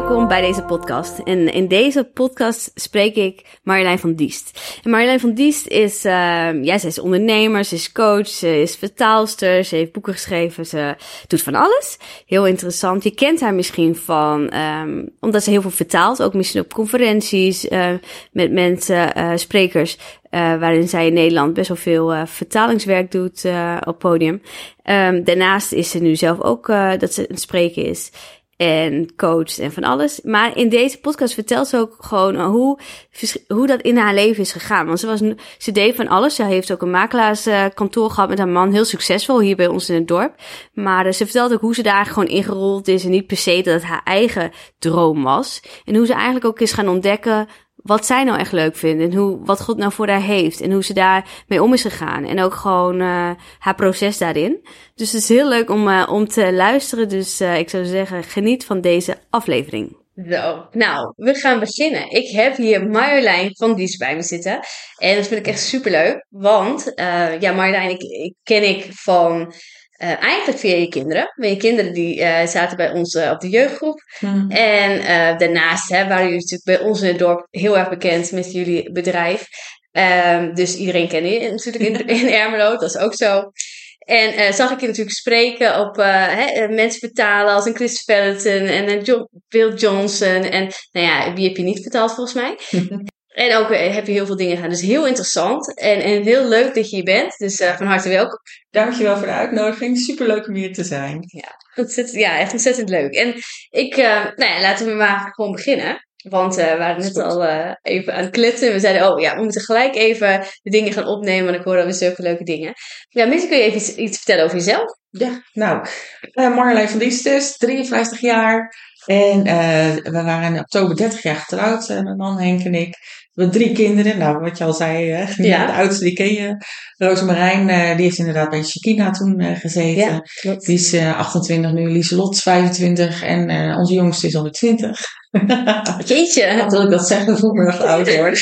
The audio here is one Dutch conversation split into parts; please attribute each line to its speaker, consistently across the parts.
Speaker 1: welkom bij deze podcast. En in deze podcast spreek ik Marjolein van Diest. En Marjolein van Diest is, uh, ja, ze is ondernemer, ze is coach, ze is vertaalster, ze heeft boeken geschreven, ze doet van alles. Heel interessant. Je kent haar misschien van, um, omdat ze heel veel vertaalt, ook misschien op conferenties uh, met mensen, uh, sprekers. Uh, waarin zij in Nederland best wel veel vertalingswerk doet op podium. Um, daarnaast is ze nu zelf ook dat ze een spreker is en coach en van alles. Maar in deze podcast vertelt ze ook gewoon hoe, hoe dat in haar leven is gegaan. Want ze, was, ze deed van alles. Ze heeft ook een makelaarskantoor gehad met haar man. Heel succesvol hier bij ons in het dorp. Maar ze vertelt ook hoe ze daar gewoon ingerold is. En niet per se dat het haar eigen droom was. En hoe ze eigenlijk ook is gaan ontdekken wat zij nou echt leuk vindt en hoe, wat God nou voor haar heeft en hoe ze daar mee om is gegaan. En ook gewoon uh, haar proces daarin. Dus het is heel leuk om, uh, om te luisteren. Dus uh, ik zou zeggen, geniet van deze aflevering. Zo, nou, we gaan beginnen. Ik heb hier Marjolein van Dies bij me zitten. En dat vind ik echt super leuk. Want, ja, Marjolein, ik ken ik van uh, eigenlijk via je kinderen. Maar je kinderen die uh, zaten bij ons uh, op de jeugdgroep. Hmm. En daarnaast hè, waren jullie natuurlijk bij ons in het dorp heel erg bekend met jullie bedrijf. Um, dus iedereen kende je natuurlijk in, in Ermelo, dat is ook zo. En zag ik je natuurlijk spreken op hè, mensen vertalen als een Chris Felton en een John, Bill Johnson. En nou ja, wie heb je niet vertaald volgens mij? En ook eh, heb je heel veel dingen gedaan. Dus heel interessant en, en heel leuk dat je hier bent. Dus uh, van harte welkom.
Speaker 2: Dankjewel voor de uitnodiging. Superleuk om hier te zijn.
Speaker 1: Ja, ontzettend, ja echt ontzettend leuk. En ik, uh, nou ja, laten we maar gewoon beginnen. Want uh, we waren net al uh, even aan het kletsen. We zeiden, oh ja, we moeten gelijk even de dingen gaan opnemen. Want ik hoor alweer zulke leuke dingen. Ja, misschien kun je even iets, iets vertellen over jezelf.
Speaker 2: Ja, nou, uh, Marjolein van Diestes, 53 jaar. En we waren in oktober 30 jaar getrouwd, mijn man Henk en ik. We hebben drie kinderen. Nou, wat je al zei, hè? Ja. de oudste die ken je. Rosemarijn, uh, die heeft inderdaad bij Shakina toen uh, gezeten. Ja, die is uh, 28 nu, Lieselot is 25 en onze jongste is alweer 20.
Speaker 1: Jeetje.
Speaker 2: Dat wil ik dat zeggen, voor me nog oud worden.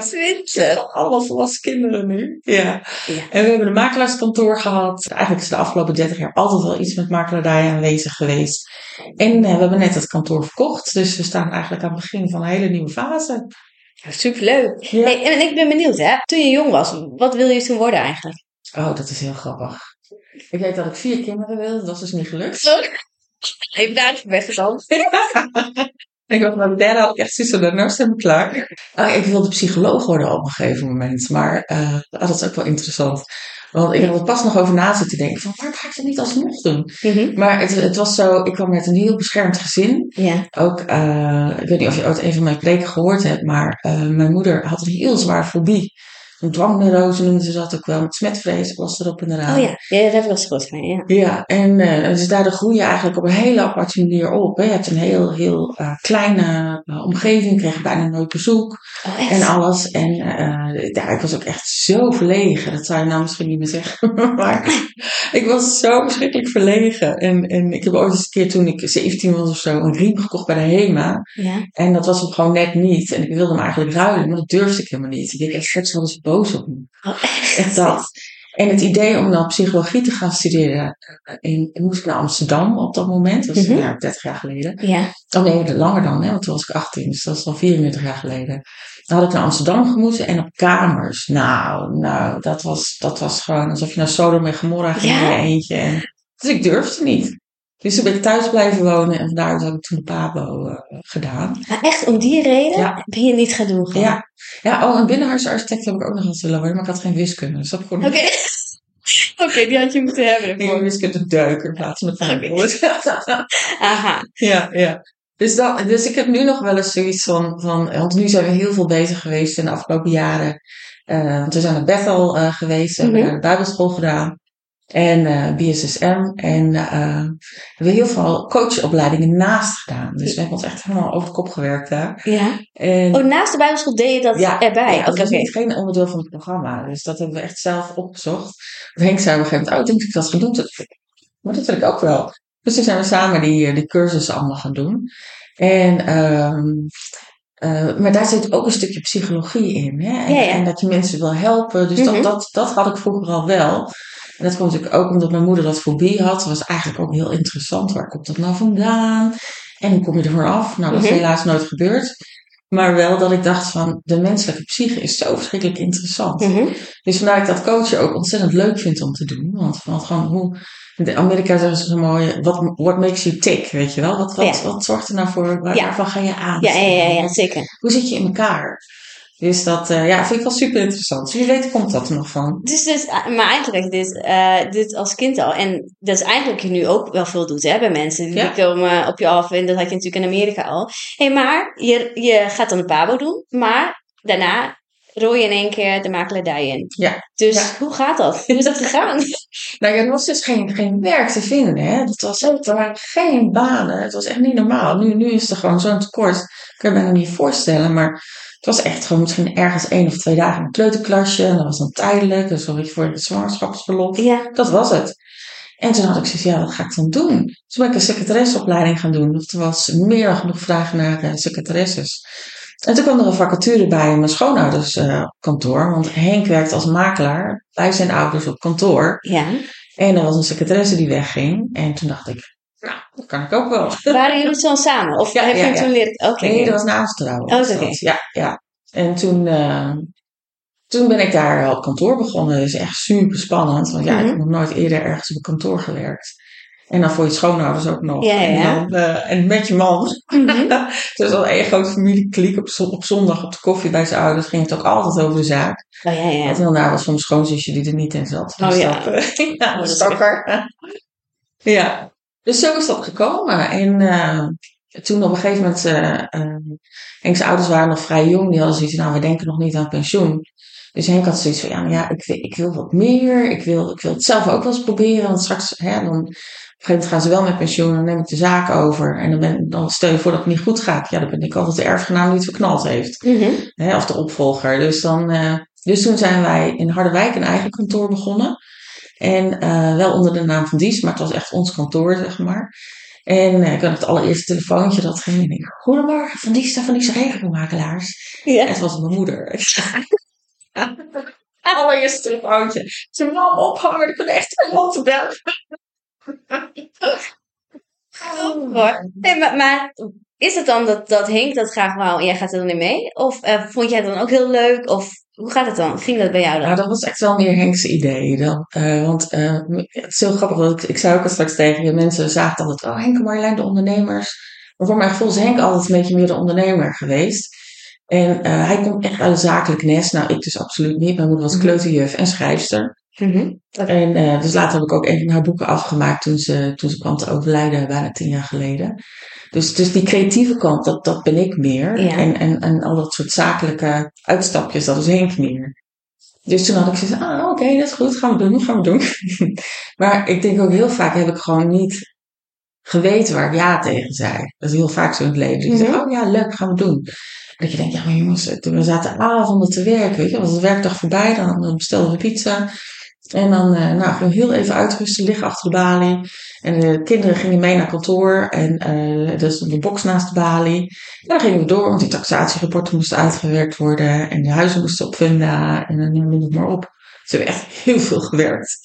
Speaker 1: 20.
Speaker 2: Allemaal volwassen kinderen nu. Ja. ja. En we hebben een makelaarskantoor gehad. Eigenlijk is de afgelopen 30 jaar altijd wel iets met makelaardij aanwezig geweest. En we hebben net het kantoor verkocht. Dus we staan eigenlijk aan het begin van een hele nieuwe fase.
Speaker 1: Superleuk. Ja. Hey, en ik ben benieuwd, hè? Toen je jong was, wat wil je toen worden eigenlijk?
Speaker 2: Oh, dat is heel grappig. Ik weet dat ik vier kinderen wilde, dat is dus niet gelukt.
Speaker 1: Even daar weg dan.
Speaker 2: ik was mijn derde had ik echt zoiets de nurse en klaar. Oh, ik wilde psycholoog worden op een gegeven moment, maar uh, dat is ook wel interessant. Want ik had er pas nog over na zitten denken van, waar ga ik dat niet alsnog doen? Mm Maar het, het was zo, ik kwam met een heel beschermd gezin. Ja. Ook, uh, ik weet niet of je ooit even mijn preken gehoord hebt, maar uh, mijn moeder had een heel zwaar fobie een dwangneurose noemden ze dat ook wel. Met smetvrees was erop en eraan.
Speaker 1: Oh ja, ja dat heb ik wel gehoord van, ja.
Speaker 2: Ja, en uh, dus daardoor groei je eigenlijk op een hele aparte manier op. Hè. Je hebt een heel, heel uh, kleine uh, omgeving, kreeg bijna nooit bezoek. Oh, en alles. En ja, ik was ook echt zo verlegen. Dat zou je nou misschien niet meer zeggen. maar ik was zo verschrikkelijk verlegen. En, en ik heb ooit eens een keer toen ik 17 was of zo, een riem gekocht bij de HEMA. Ja. En dat was hem gewoon net niet. En ik wilde hem eigenlijk ruilen, maar dat durfde ik helemaal niet. Ik denk, echt, eens boos op me. Oh, echt? dat. En het idee om dan psychologie te gaan studeren, in, moest ik naar Amsterdam op dat moment, dat was mm -hmm. ja, 30 jaar geleden. Ja. Oh nee, langer dan, hè, want toen was ik 18, dus dat is al 34 jaar geleden. Dan had ik naar Amsterdam gemoeten en op kamers. Nou, nou, dat was, dat was gewoon alsof je naar Sodom en Gomorra ging ja. in je eentje. En, dus ik durfde niet. Dus toen ben ik thuis blijven wonen en vandaar heb ik toen de PABO uh, gedaan.
Speaker 1: Maar echt om die reden ja. ben je niet gaan doen? Gewoon.
Speaker 2: Ja. ja, oh, een binnenhuisarchitect heb ik ook nog eens willen worden, maar ik had geen wiskunde. Dus dat
Speaker 1: Oké, okay. okay, die had je moeten hebben.
Speaker 2: Ik heb wiskunde duiken in plaats van het okay. Aha. Ja, ja. Dus, dat, dus ik heb nu nog wel eens zoiets van, van, want nu zijn we heel veel bezig geweest in de afgelopen jaren. Uh, want we zijn naar Bethel uh, geweest, we mm -hmm. hebben de Bijbelschool gedaan en uh, BSSM. En uh, we hebben heel veel coachopleidingen naast gedaan. Dus we hebben ons echt helemaal over de kop gewerkt daar. Ja.
Speaker 1: En, oh, naast de Bijbelschool deed je dat ja, erbij?
Speaker 2: Ja, dat was niet geen onderdeel van het programma. Dus dat hebben we echt zelf opgezocht. Henk zei op een gegeven moment, oh, ik denk dat ik dat ga doen. Maar dat wil ik ook wel. Dus toen zijn we samen die, die cursussen allemaal gaan doen. En... Um, uh, maar daar zit ook een stukje psychologie in. Hè? En, ja, ja. en dat je mensen wil helpen. Dus mm -hmm. dat, dat, dat had ik vroeger al wel. En dat komt natuurlijk ook omdat mijn moeder dat fobie had. Dat was eigenlijk ook heel interessant. Waar komt dat nou vandaan? En hoe kom je ervoor af? Nou, dat is
Speaker 1: Mhm.
Speaker 2: helaas nooit gebeurd. Maar wel dat ik dacht van, de menselijke psyche is zo verschrikkelijk interessant.
Speaker 1: Mhm.
Speaker 2: Dus vandaar dat ik dat coachen ook ontzettend leuk vind om te doen. Want, want gewoon hoe, in de Amerika zeggen ze zo mooi, what, what makes you tick, weet je wel? Wat, wat,
Speaker 1: Ja.
Speaker 2: wat zorgt er nou voor, waar,
Speaker 1: Ja.
Speaker 2: waarvan ga je aan?
Speaker 1: Ja, ja, ja, ja, zeker.
Speaker 2: Hoe zit je in elkaar? Dus dat eh, ja, vind ik wel super interessant. Wie weet komt dat er nog van.
Speaker 1: Dus, dus, maar eigenlijk dit, eh, dit als kind al. En dat is eigenlijk je nu ook wel veel doet hè, bij mensen. Die
Speaker 2: Ja.
Speaker 1: komen op je af en dat had je natuurlijk in Amerika al. hey, maar je, je gaat dan de pabo doen. Maar daarna rooi je in één keer de makelaardij in.
Speaker 2: Ja.
Speaker 1: Dus
Speaker 2: Ja.
Speaker 1: hoe gaat dat? Hoe is dat gegaan?
Speaker 2: Nou er was dus geen, geen werk te vinden. Hè? Dat was, er waren geen banen. Het was echt niet normaal. Nu, nu is er gewoon zo'n tekort. Ik kan je me nog niet voorstellen. Maar was echt gewoon misschien ergens één of twee dagen in een kleuterklasje. En dat was dan tijdelijk. Dus sorry voor het zwangerschapsverlof.
Speaker 1: ja.
Speaker 2: Dat was het. En toen had ik zoiets, ja, wat ga ik dan doen? Toen ben ik een secretaresseopleiding gaan doen. Want er was meer dan genoeg vragen naar eh, secretaresses. En toen kwam er een vacature bij mijn schoonouders eh, kantoor. Want Henk werkt als makelaar bij zijn ouders op kantoor.
Speaker 1: Ja.
Speaker 2: En er was een secretaresse die wegging. En toen dacht ik, nou, dat kan ik ook wel.
Speaker 1: Waren jullie toen samen? Of
Speaker 2: Ja,
Speaker 1: heb je
Speaker 2: ja,
Speaker 1: toen leren... Oké.
Speaker 2: Nee, dat was na ons trouwen.
Speaker 1: Oh, oké.
Speaker 2: Ja, ja. En toen, eh, toen ben ik daar op kantoor begonnen. Dat is echt super spannend. Want ja, ik
Speaker 1: Mhm.
Speaker 2: heb nog nooit eerder ergens op een kantoor gewerkt. En dan voor je schoonouders ook nog.
Speaker 1: Ja, ja.
Speaker 2: En, dan, eh, en met je man.
Speaker 1: Mhm.
Speaker 2: dus al een grote familiekliek. Op, zo- op zondag op de koffie bij zijn ouders ging het ook altijd over de zaak.
Speaker 1: Oh ja, ja.
Speaker 2: Heel naar was van mijn schoonzusje die er niet in zat.
Speaker 1: Oh,
Speaker 2: Dus
Speaker 1: ja.
Speaker 2: dat, eh, ja, stakker. ja, dus zo is dat gekomen. En eh, toen op een gegeven moment, Henk's ouders waren nog vrij jong. Die hadden zoiets van, nou, we denken nog niet aan pensioen. Dus Henk had zoiets van, ja, maar ja, ik, wil- ik wil wat meer. Ik wil, ik wil het zelf ook wel eens proberen. Want straks, hè, dan, op een gegeven moment gaan ze wel met pensioen. Dan neem ik de zaak over. En dan, ben, dan stel je voor dat het niet goed gaat. Ja, dan ben ik altijd de erfgenaam die het verknald heeft.
Speaker 1: Mhm.
Speaker 2: Hè, of de opvolger. Dus, dan, eh, dus toen zijn wij in Harderwijk een eigen kantoor begonnen. En eh, wel onder de naam van Dies, maar het was echt ons kantoor, zeg maar. En eh, ik had het allereerste telefoontje dat ging. En ik goedemorgen, van Dies, van Dies regelmakelaars.
Speaker 1: Ja.
Speaker 2: En het was mijn moeder. allereerste telefoontje. Ze mam ophangen, ik ben echt helemaal te bellen.
Speaker 1: Nee, maar, maar is het dan dat, dat Henk dat graag wou en jij gaat er dan niet mee? Of eh, vond jij het dan ook heel leuk? Of hoe gaat het dan? Ging dat bij jou dan?
Speaker 2: Nou, dat was echt wel meer Henk's idee dan. Eh, want eh, het is heel grappig, want ik, ik zei ook al straks tegen je, mensen zagen altijd, oh Henk en Marjolein, de ondernemers. Maar voor mijn gevoel is Henk altijd een beetje meer de ondernemer geweest. En eh, hij komt echt uit een zakelijk nest. Nou, ik dus absoluut niet. Mijn moeder was
Speaker 1: Mhm.
Speaker 2: kleuterjuf en schrijfster.
Speaker 1: Mhm.
Speaker 2: En eh, dus later heb ik ook een van haar boeken afgemaakt toen ze, toen ze kwam te overlijden, bijna tien jaar geleden. Dus, dus die creatieve kant, dat, dat ben ik meer.
Speaker 1: Ja.
Speaker 2: En, en, en al dat soort zakelijke uitstapjes, dat is Henk meer. Dus toen had ik gezegd, ah oké, dat is goed, gaan we doen, gaan we doen. maar ik denk ook heel vaak heb ik gewoon niet geweten waar ik ja tegen zei. Dat is heel vaak zo in het leven. Dus je
Speaker 1: Mhm.
Speaker 2: zegt, oh ja, leuk, gaan we doen. En dat je denkt, ja maar jongens, we zaten avonden te werken, weet je. Was de werkdag voorbij, dan, dan bestelden we pizza. En dan eh, nou, heel even uitrusten, liggen achter de balie. En de kinderen gingen mee naar kantoor. En eh dus de box naast de balie. En dan gingen we door, want die taxatierapporten moesten uitgewerkt worden. En de huizen moesten op funda. En dan noem het maar op. We hebben echt heel veel gewerkt.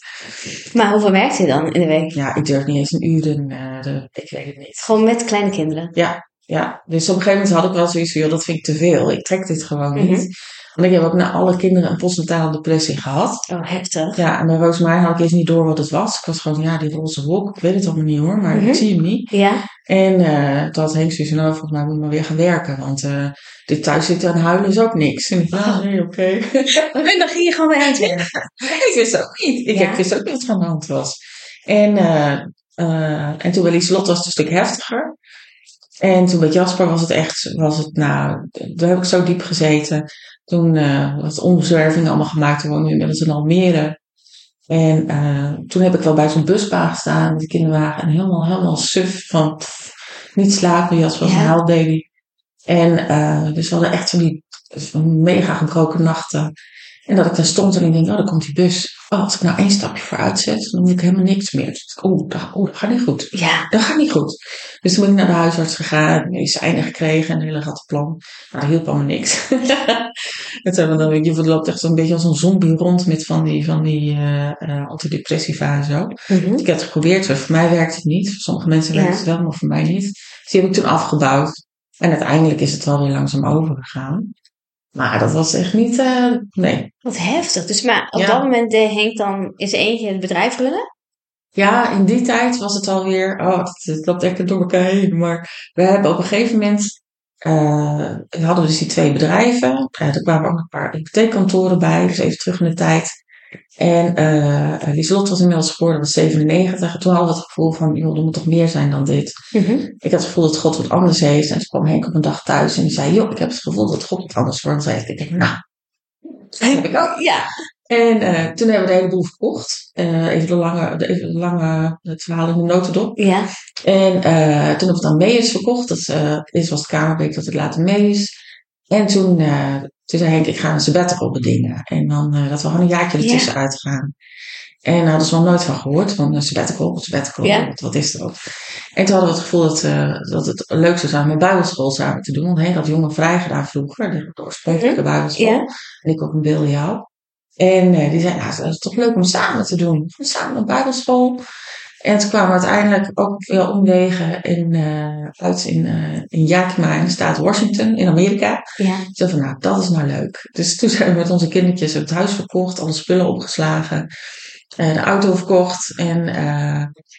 Speaker 1: Maar hoeveel werkt je dan in de week?
Speaker 2: Ja, ik durf niet eens een uur. En, eh, de- ik weet het niet.
Speaker 1: Gewoon met kleine kinderen.
Speaker 2: Ja, ja. Dus op een gegeven moment had ik wel zoiets van, joh, dat vind ik te veel. Ik trek dit gewoon niet.
Speaker 1: Mhm.
Speaker 2: Want ik heb ook na alle kinderen een postnatale depressie gehad.
Speaker 1: Oh, heftig.
Speaker 2: Ja, en bij Roosmaar had ik eerst niet door wat het was. Ik was gewoon, ja, die roze wolk, ik weet het allemaal niet hoor, maar
Speaker 1: Mhm.
Speaker 2: ik zie hem niet.
Speaker 1: Ja?
Speaker 2: En eh toen had Henk zoiets van, nou, volgens mij moet ik maar weer gaan werken. Want eh dit thuis zitten en huilen is ook niks. En ik dacht, ah, nee, oké.
Speaker 1: En dan ging je gewoon weer uitwerken.
Speaker 2: ik wist ook niet. Ik
Speaker 1: Ja.
Speaker 2: ik wist ook niet wat er aan de hand was. En, eh, eh, en toen bij Lieslot was het een stuk heftiger. En toen met Jasper was het echt, was het, nou, daar heb ik zo diep gezeten. Toen eh wat omzwervingen allemaal gemaakt. Toen wonen we inmiddels in Almere. En eh, toen heb ik wel bij zo'n busbaan gestaan met de kinderwagen. En helemaal, helemaal suf van pff, niet slapen. Jasper was
Speaker 1: Ja.
Speaker 2: een huilbaby. En eh, dus we hadden echt van die mega gebroken nachten. En dat ik dan stond en ik denk, oh, dan komt die bus. Oh, als ik nou één stapje vooruit zet, dan moet ik helemaal niks meer. Dus ik, oh, dat, oh, dat gaat niet goed.
Speaker 1: Ja.
Speaker 2: Dat gaat niet goed. Dus toen ben ik naar de huisarts gegaan, medicijnen gekregen en een hele rattenplan. Maar dat hielp allemaal niks. het hebben dan, weet je, het loopt echt zo'n beetje als een zombie rond met van die, van die uh, uh, antidepressiva en zo.
Speaker 1: Mhm.
Speaker 2: Ik heb het geprobeerd, voor mij werkt het niet. Voor sommige mensen werkt het wel, maar voor mij niet. Dus die heb ik toen afgebouwd. En uiteindelijk is het wel weer langzaam overgegaan. Maar dat was echt niet, eh, nee.
Speaker 1: Wat heftig. Dus maar op
Speaker 2: Ja.
Speaker 1: dat moment deed Henk dan in zijn eentje het bedrijf runnen?
Speaker 2: Ja, in die tijd was het alweer, oh, het, het loopt echt door elkaar heen. Maar we hebben op een gegeven moment, eh, we hadden dus die twee bedrijven. Eh, er kwamen ook een paar hypotheekkantoren bij, dus even terug in de tijd. En eh Lieslot was inmiddels geworden, was 97. En toen hadden we het gevoel van, joh, er moet toch meer zijn dan dit. Ik had het gevoel dat God wat anders heeft. En toen kwam Henk op een dag thuis en die zei, joh, ik heb het gevoel dat God wat anders voor ons heeft. Ik denk, nou, dat heb ik ook.
Speaker 1: Ja.
Speaker 2: En eh, toen hebben we de hele boel verkocht. Eh, even de lange, de, even de lange, het verhaal in de notendop.
Speaker 1: Ja.
Speaker 2: En toen hebben we het aan Mees verkocht. Dat eerst was het Kamerbeek, dat het later Mees. En toen, toen zei Henk, ik ga een sabbatical bedingen. En dan, eh, dat we gewoon een jaartje
Speaker 1: Ja.
Speaker 2: ertussen uitgaan. En daar hadden ze nog nooit van gehoord, van een sabbatical, sabbatical,
Speaker 1: Ja.
Speaker 2: wat, wat is dat? En toen hadden we het gevoel dat, eh, dat het leuk zou zijn met bijbelschool samen te doen. Want Henk had jongen vrij gedaan vroeger, de, de oorspronkelijke bijbelschool.
Speaker 1: Ja.
Speaker 2: En ik ook een beeld jou. En eh, die zei, nou, het is toch leuk om samen te doen. Samen een bijbelschool. En toen kwamen we uiteindelijk ook weer omwegen in, eh, uit in, eh, in Yakima in de staat Washington in Amerika.
Speaker 1: Ja.
Speaker 2: Zo van, nou, dat is nou leuk. Dus toen zijn we met onze kindertjes het huis verkocht, alle spullen opgeslagen, eh, de auto verkocht en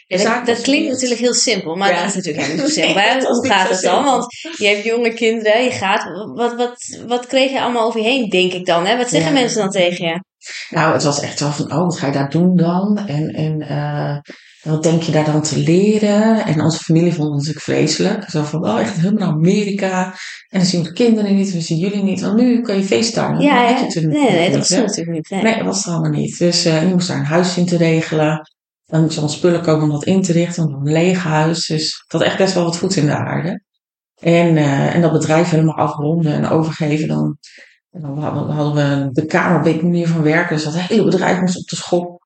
Speaker 1: Ja, dat, klinkt natuurlijk heel simpel, maar
Speaker 2: Ja.
Speaker 1: dat is natuurlijk helemaal niet zo simpel. Hè? Hoe gaat het dan?
Speaker 2: simpel.
Speaker 1: Want je hebt jonge kinderen, je gaat. Wat, wat, wat kreeg je allemaal over je heen, denk ik dan? Hè? Wat zeggen mensen dan tegen je?
Speaker 2: Nou, het was echt wel van, oh, wat ga je daar doen dan? En, en wat denk je daar dan te leren? En onze familie vond het natuurlijk vreselijk. Zo van, oh, echt helemaal naar Amerika. En dan zien we de kinderen niet, we zien jullie niet. Want nu kan je facetimen.
Speaker 1: Ja, ja.
Speaker 2: je
Speaker 1: Nee, nee, dat was natuurlijk niet. Nee.
Speaker 2: Nee, dat was er allemaal niet. Dus je moest daar een huis in te regelen. Dan moest je spullen komen om dat in te richten. Want een leeg huis. Dus had echt best wel wat voet in de aarde. En, eh, en dat bedrijf helemaal afronden en overgeven. Dan, en dan hadden, we de Kamerbeek manier van werken. Dus dat hele bedrijf moest op de schop.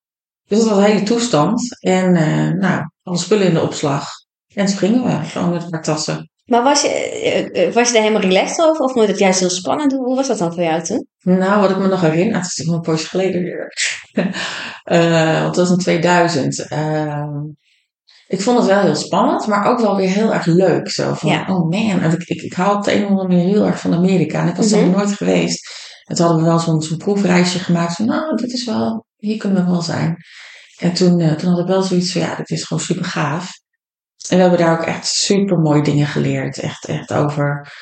Speaker 2: Dus dat was een hele toestand. En eh, nou, alle spullen in de opslag. En toen gingen we gewoon met een paar tassen.
Speaker 1: Maar was je, eh, eh, was je daar helemaal relaxed over? Of vond je dat juist heel spannend? Hoe was dat dan voor jou toen?
Speaker 2: Nou, wat ik me nog herinner, het is natuurlijk een poosje geleden weer. Want dat was in 2000. Ehm, ik vond het wel heel spannend, maar ook wel weer heel erg leuk. Zo van,
Speaker 1: Ja.
Speaker 2: oh man, en ik, ik, ik hou op de een of andere manier heel erg van Amerika. En ik was er nog nooit geweest. En toen hadden we wel zo'n zo'n proefreisje gemaakt. Van, nou, dit is wel, hier kunnen we wel zijn. En toen, eh, toen had ik wel zoiets van, ja, dit is gewoon super gaaf. En we hebben daar ook echt super mooie dingen geleerd. Echt, echt over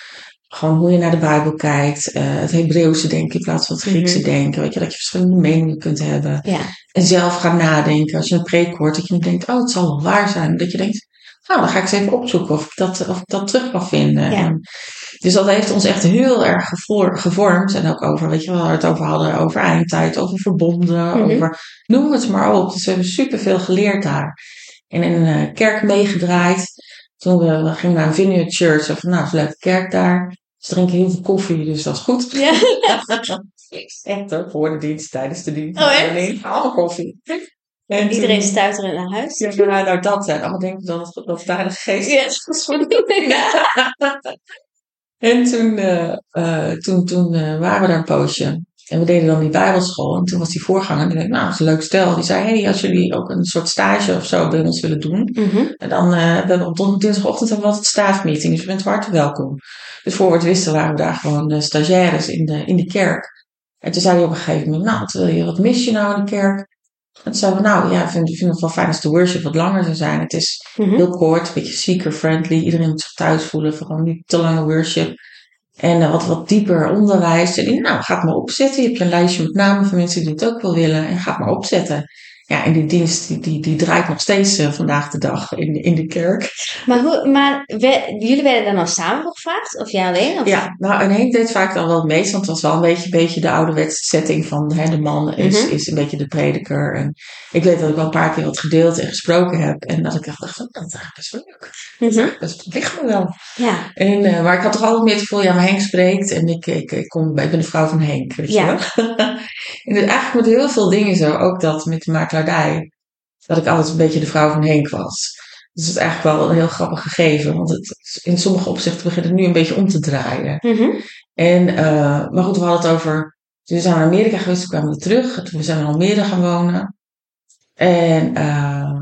Speaker 2: gewoon hoe je naar de Bijbel kijkt. eh, het Hebreeuwse denken in plaats van het Griekse
Speaker 1: Mhm.
Speaker 2: denken. Weet je, dat je verschillende meningen kunt hebben.
Speaker 1: Ja.
Speaker 2: En zelf gaan nadenken. Als je een preek hoort, dat je denkt, oh, het zal wel waar zijn. Dat je denkt, nou, dan ga ik eens even opzoeken of ik dat, of ik dat terug kan vinden.
Speaker 1: Ja.
Speaker 2: En, dus dat heeft ons echt heel erg gevoor- gevormd. En ook over, weet je wel, we het over hadden, over eindtijd, over verbonden,
Speaker 1: Mhm.
Speaker 2: over, noem het maar op. Dus we hebben superveel geleerd daar. En in een eh, kerk meegedraaid. Toen we, we gingen naar een Vineyard Church. Zo van, nou, het is een leuke kerk daar. Ze drinken heel veel koffie, dus dat is goed.
Speaker 1: Ja.
Speaker 2: Echt hoor, voor de dienst, tijdens de dienst.
Speaker 1: Oh, echt?
Speaker 2: Allemaal koffie. En
Speaker 1: Iedereen
Speaker 2: toen-
Speaker 1: stuiteren naar huis.
Speaker 2: Ja, nou, dat zijn. Allemaal denken dat het dat daar de geest
Speaker 1: Yes.
Speaker 2: En toen, eh, toen, toen eh, waren we daar een poosje. En we deden dan die bijbelschool. En toen was die voorganger. Die dacht, nou, dat is een leuk stel. Die zei, hey, als jullie ook een soort stage of zo bij ons willen doen.
Speaker 1: Mhm.
Speaker 2: En dan hebben we op dinsdagochtend hebben we altijd staafmeeting. Dus je bent hartelijk welkom. Dus voor we het wisten waren we daar gewoon stagiaires in de, in de kerk. En toen zei hij op een gegeven moment, nou, wat, wil je, wat mis je nou in de kerk? En we, nou ja, ik vind, vind het wel fijn als de worship wat langer zou zijn. Het is
Speaker 1: Mhm.
Speaker 2: heel kort, een beetje seeker-friendly. Iedereen moet zich thuis voelen, vooral niet te lange worship. En eh, wat, wat dieper onderwijs. En nou, ga het maar opzetten. Je hebt een lijstje met namen van mensen die het ook wel willen. En ga het maar opzetten. Ja, en die dienst die, die, die draait nog steeds uh, vandaag de dag in, in de kerk.
Speaker 1: Maar, hoe, maar we, jullie werden dan al samen gevraagd? Of jij alleen? Of?
Speaker 2: Ja, nou en Henk deed vaak dan wel het meest. Want het was wel een beetje, beetje de ouderwetse setting van hè, de man is, mm -hmm. is een beetje de prediker. En ik weet dat ik wel een paar keer wat gedeeld en gesproken heb. En dat ik dacht, dat is eigenlijk best wel leuk. Mm -hmm. Dat ligt me wel.
Speaker 1: Ja.
Speaker 2: En, uh, maar ik had toch altijd meer het gevoel, ja, maar Henk spreekt. En ik, ik, ik, kom, ik ben de vrouw van Henk, weet
Speaker 1: ja.
Speaker 2: je wel. en dus eigenlijk met heel veel dingen zo. Ook dat met de Dat ik altijd een beetje de vrouw van Henk was. Dus dat is eigenlijk wel een heel grappig gegeven. Want het, in sommige opzichten begint het nu een beetje om te draaien.
Speaker 1: Mm -hmm.
Speaker 2: En, uh, maar goed, we hadden het over... We zijn naar Amerika geweest, toen kwamen we terug. Toen zijn we in Almere gaan wonen. En uh,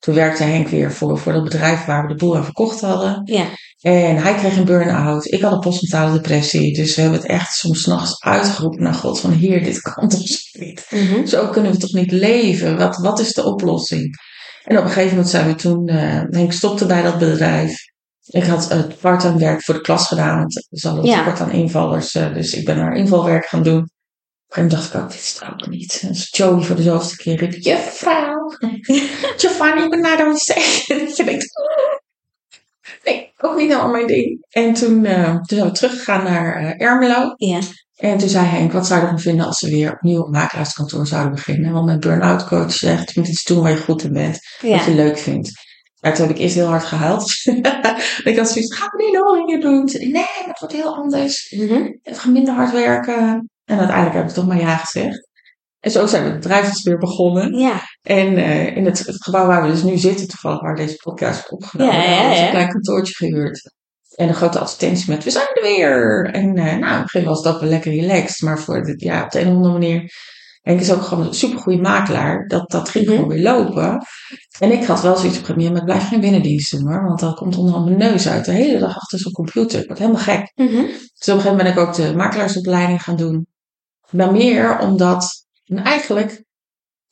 Speaker 2: toen werkte Henk weer voor, voor dat bedrijf waar we de boel aan verkocht hadden.
Speaker 1: Ja.
Speaker 2: En hij kreeg een burn-out. Ik had een postmentale depressie. Dus we hebben het echt soms nachts uitgeroepen naar God. Van hier, dit kan toch niet.
Speaker 1: Mm -hmm.
Speaker 2: Zo kunnen we toch niet leven? Wat, wat is de oplossing? En op een gegeven moment zijn we toen... Uh, Henk stopte bij dat bedrijf. Ik had het part-time werk voor de klas gedaan. Want er hadden
Speaker 1: Ja.
Speaker 2: tekort aan invallers. Uh, dus ik ben naar invalwerk gaan doen. Een dacht ik ook, dit is het ook niet. En Joey voor de zoveelste keer riep, juffrouw, Giovanni, ik ben naar de wc. En je denkt, nee, ook niet helemaal mijn ding. En toen, uh, toen zijn we teruggegaan naar uh, Ermelo.
Speaker 1: Ja.
Speaker 2: En toen zei Henk, wat zou je ervan vinden als we weer opnieuw op makelaarskantoor zouden beginnen? Want mijn burn-out coach zegt, je moet iets doen waar je goed in bent, wat je leuk vindt. Ja, toen heb ik eerst heel hard gehuild. ik had zoiets, gaan we niet nog een keer doen? Zei nee, dat wordt heel anders.
Speaker 1: Mhm.
Speaker 2: Het gaat minder hard werken. En uiteindelijk heb ik toch maar ja gezegd. En zo zijn we het bedrijf dus weer begonnen.
Speaker 1: Ja.
Speaker 2: En uh, in het, het, gebouw waar we dus nu zitten, toevallig waar deze podcast wordt opgenomen,
Speaker 1: Ja, ja,
Speaker 2: hebben we
Speaker 1: ja.
Speaker 2: een klein kantoortje gehuurd. En een grote advertentie met, we zijn er weer. En uh, nou, in het begin was dat wel lekker relaxed. Maar voor ja, op de een of andere manier... Henk is ook gewoon een supergoeie makelaar. Dat, dat ging
Speaker 1: Mhm.
Speaker 2: gewoon weer lopen. En ik had wel zoiets op première, maar ik blijf geen binnendienst doen hoor. Want dan komt onder mijn neus uit. De hele dag achter zo'n computer. Ik word helemaal gek.
Speaker 1: Mhm.
Speaker 2: Dus op een gegeven moment ben ik ook de makelaarsopleiding gaan doen. Maar meer omdat, en eigenlijk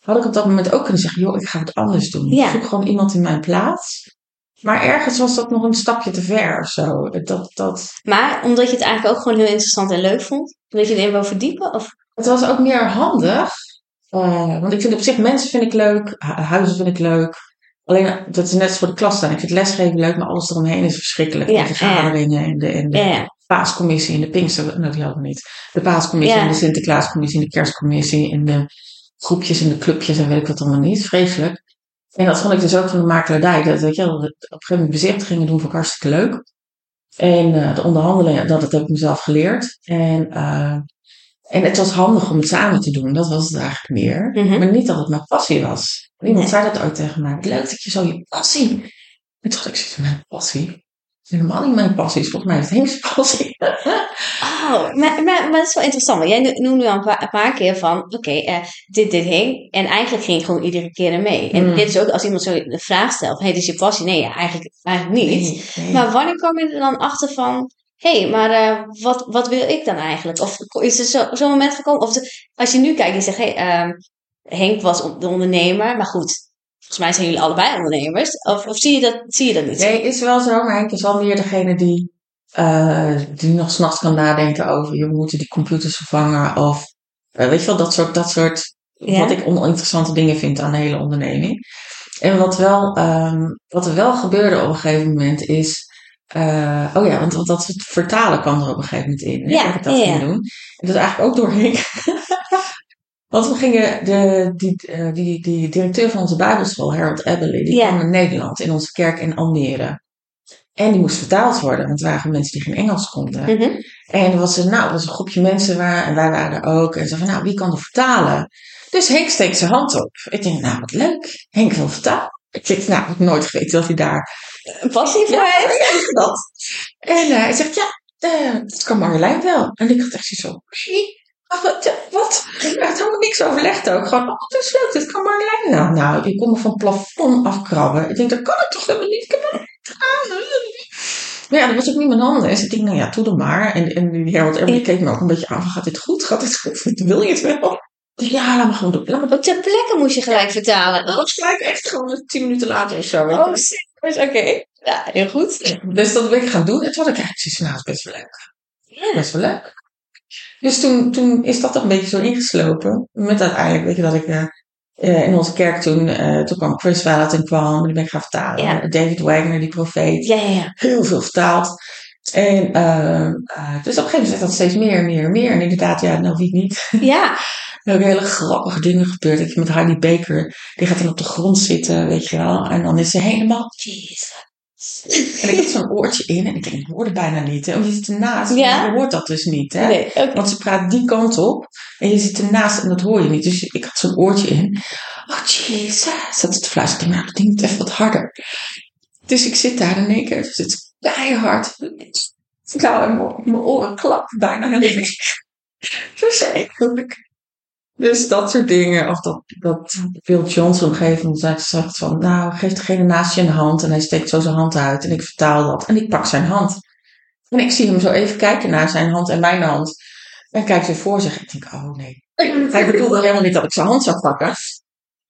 Speaker 2: had ik op dat moment ook kunnen zeggen, joh, ik ga het anders doen.
Speaker 1: Ja.
Speaker 2: Ik zoek gewoon iemand in mijn plaats. Maar ergens was dat nog een stapje te ver of zo. Dat, dat,
Speaker 1: Maar omdat je het eigenlijk ook gewoon heel interessant en leuk vond, wil je erin wel verdiepen? Of?
Speaker 2: het was ook meer handig. Uh, want ik vind op zich mensen vind ik leuk, hu- huizen vind ik leuk. Alleen, dat is net als voor de klas staan. Ik vind lesgeven leuk, maar alles eromheen is verschrikkelijk.
Speaker 1: Ja,
Speaker 2: de vergaderingen en de, en de
Speaker 1: Ja,
Speaker 2: paascommissie en de Pinkster, nou die hadden we niet. De paascommissie
Speaker 1: Ja.
Speaker 2: en de Sinterklaascommissie en de kerstcommissie en de groepjes en de clubjes en weet ik wat allemaal niet. Vreselijk. En dat vond ik dus ook van de makelaardij. Dat, weet je, dat op een gegeven moment bezichtigingen doen vond ik hartstikke leuk. En uh, de onderhandelingen, dat, dat heb ik mezelf geleerd. En, uh, en het was handig om het samen te doen. Dat was het eigenlijk meer.
Speaker 1: Mhm.
Speaker 2: Maar niet dat het mijn passie was. Iemand
Speaker 1: Nee.
Speaker 2: zei dat ooit tegen mij. Leuk dat je zo je passie... En toen dacht ik, zoiets mijn passie? Het is helemaal niet mijn passie. Het is volgens mij het Henk's passie.
Speaker 1: Oh, maar, maar, maar dat is wel interessant. Want jij no- noemde al een paar, keer van, oké, eh, dit, dit hing. En eigenlijk ging je gewoon iedere keer ermee. En
Speaker 2: Mm.
Speaker 1: dit is ook als iemand zo de vraag stelt, hey, dit is je passie? Nee, ja, eigenlijk, eigenlijk niet.
Speaker 2: Nee, nee.
Speaker 1: Maar wanneer kom je er dan achter van, hé, hey, maar eh, wat, wat wil ik dan eigenlijk? Of is er zo- zo'n moment gekomen? Of als je nu kijkt en zegt, hé, hey, ehm, Henk was on- de ondernemer, maar goed, volgens mij zijn jullie allebei ondernemers. Of, of zie, je dat, zie je dat niet?
Speaker 2: Nee, is wel zo, maar Henk is wel meer degene die, uh, die nog s'nachts kan nadenken over, je moet die computers vervangen of, uh, weet je wel, dat soort, dat soort,
Speaker 1: Ja.
Speaker 2: wat ik oninteressante dingen vind aan de hele onderneming. En wat, wel, um, wat er wel gebeurde op een gegeven moment is, uh, oh ja, want, dat het vertalen kwam er op een gegeven moment in. hè,
Speaker 1: Ja,
Speaker 2: dat ik dat
Speaker 1: ja,
Speaker 2: ging
Speaker 1: ja.
Speaker 2: doen. En dat is eigenlijk ook door Henk. Want we gingen, de, die, eh, die, die directeur van onze bijbelschool, Harold Eberly, die
Speaker 1: Ja.
Speaker 2: kwam in Nederland, in onze kerk in Almere. En die moest vertaald worden, want er waren mensen die geen Engels konden.
Speaker 1: Mhm.
Speaker 2: En er was een, nou, er was een groepje mensen waar, en wij waren er ook. En ze van, nou, wie kan er vertalen? Dus Henk steekt zijn hand op. Ik denk, nou, wat leuk. Henk wil vertalen. Ik denk, nou, ik heb nooit geweten dat hij daar...
Speaker 1: Passie voor
Speaker 2: Ja, dat. En uh, hij zegt, ja, uh, dat kan Marjolein wel. En ik had echt zo, "Zie? Ah, wat? wat? Ik had helemaal niks overlegd ook. Gewoon, oh, dat is leuk, dat kan Marjolein wel. Nou, ik kon me van het plafond afkrabben. Ik denk, dat kan ik toch helemaal niet. Ik heb gedaan. Maar ja, dat was ook niet mijn handen. Dus ik denk, nou ja, doe dan maar. En, en die Harold keek me ook een beetje aan van, gaat dit goed? Gaat dit goed? Wil je het wel? Ja, laat me gewoon doen. Laat me
Speaker 1: Ook ter plekke moest je gelijk vertalen.
Speaker 2: dat was gelijk echt gewoon tien minuten later of zo. weet je.
Speaker 1: Serieus? Oké. Ja, heel goed.
Speaker 2: Dus dat ben ik gaan doen. En toen had ik eigenlijk zoiets nou, is best wel leuk.
Speaker 1: Ja.
Speaker 2: Best wel leuk. Dus toen, toen is dat toch een beetje zo ingeslopen. Met uiteindelijk, weet je, dat ik... eh eh, in onze kerk toen, eh, toen kwam Chris kwam, die ben ik gaan vertalen.
Speaker 1: Ja.
Speaker 2: David Wagner, die profeet.
Speaker 1: Ja, ja, ja.
Speaker 2: Heel veel vertaald. En dus op een gegeven moment werd dat steeds meer en meer en meer. En inderdaad, ja, nou wie niet.
Speaker 1: Ja,
Speaker 2: Er ook hele grappige dingen gebeurd. Ik met Hardy Baker, die gaat dan op de grond zitten, weet je wel. En dan is ze helemaal, Jesus. En ik had zo'n oortje in en ik denk, ik hoorde bijna niet. Hè? Want je zit ernaast,
Speaker 1: Ja.
Speaker 2: je hoort dat dus niet. Hè?
Speaker 1: nee.
Speaker 2: Want ze praat die kant op en je zit ernaast en dat hoor je niet. Dus ik had zo'n oortje in. Oh, Jesus. Zat ze te fluisteren. Nou, dat ding moet even wat harder. Dus ik zit daar in één keer dus het is keihard. Nou, en mijn- oren klappen bijna helemaal. Verschrikkelijk. Dus dat soort dingen. Of dat, dat Bill Johnson op een gegeven moment zegt- van... Nou, geef degene naast je een hand. En hij steekt zo zijn hand uit. En ik vertaal dat. En ik pak zijn hand. En ik zie hem zo even kijken naar zijn hand en mijn hand. En kijkt weer voor zich. Ik denk, oh nee. Hij bedoelde helemaal niet dat ik zijn hand zou pakken.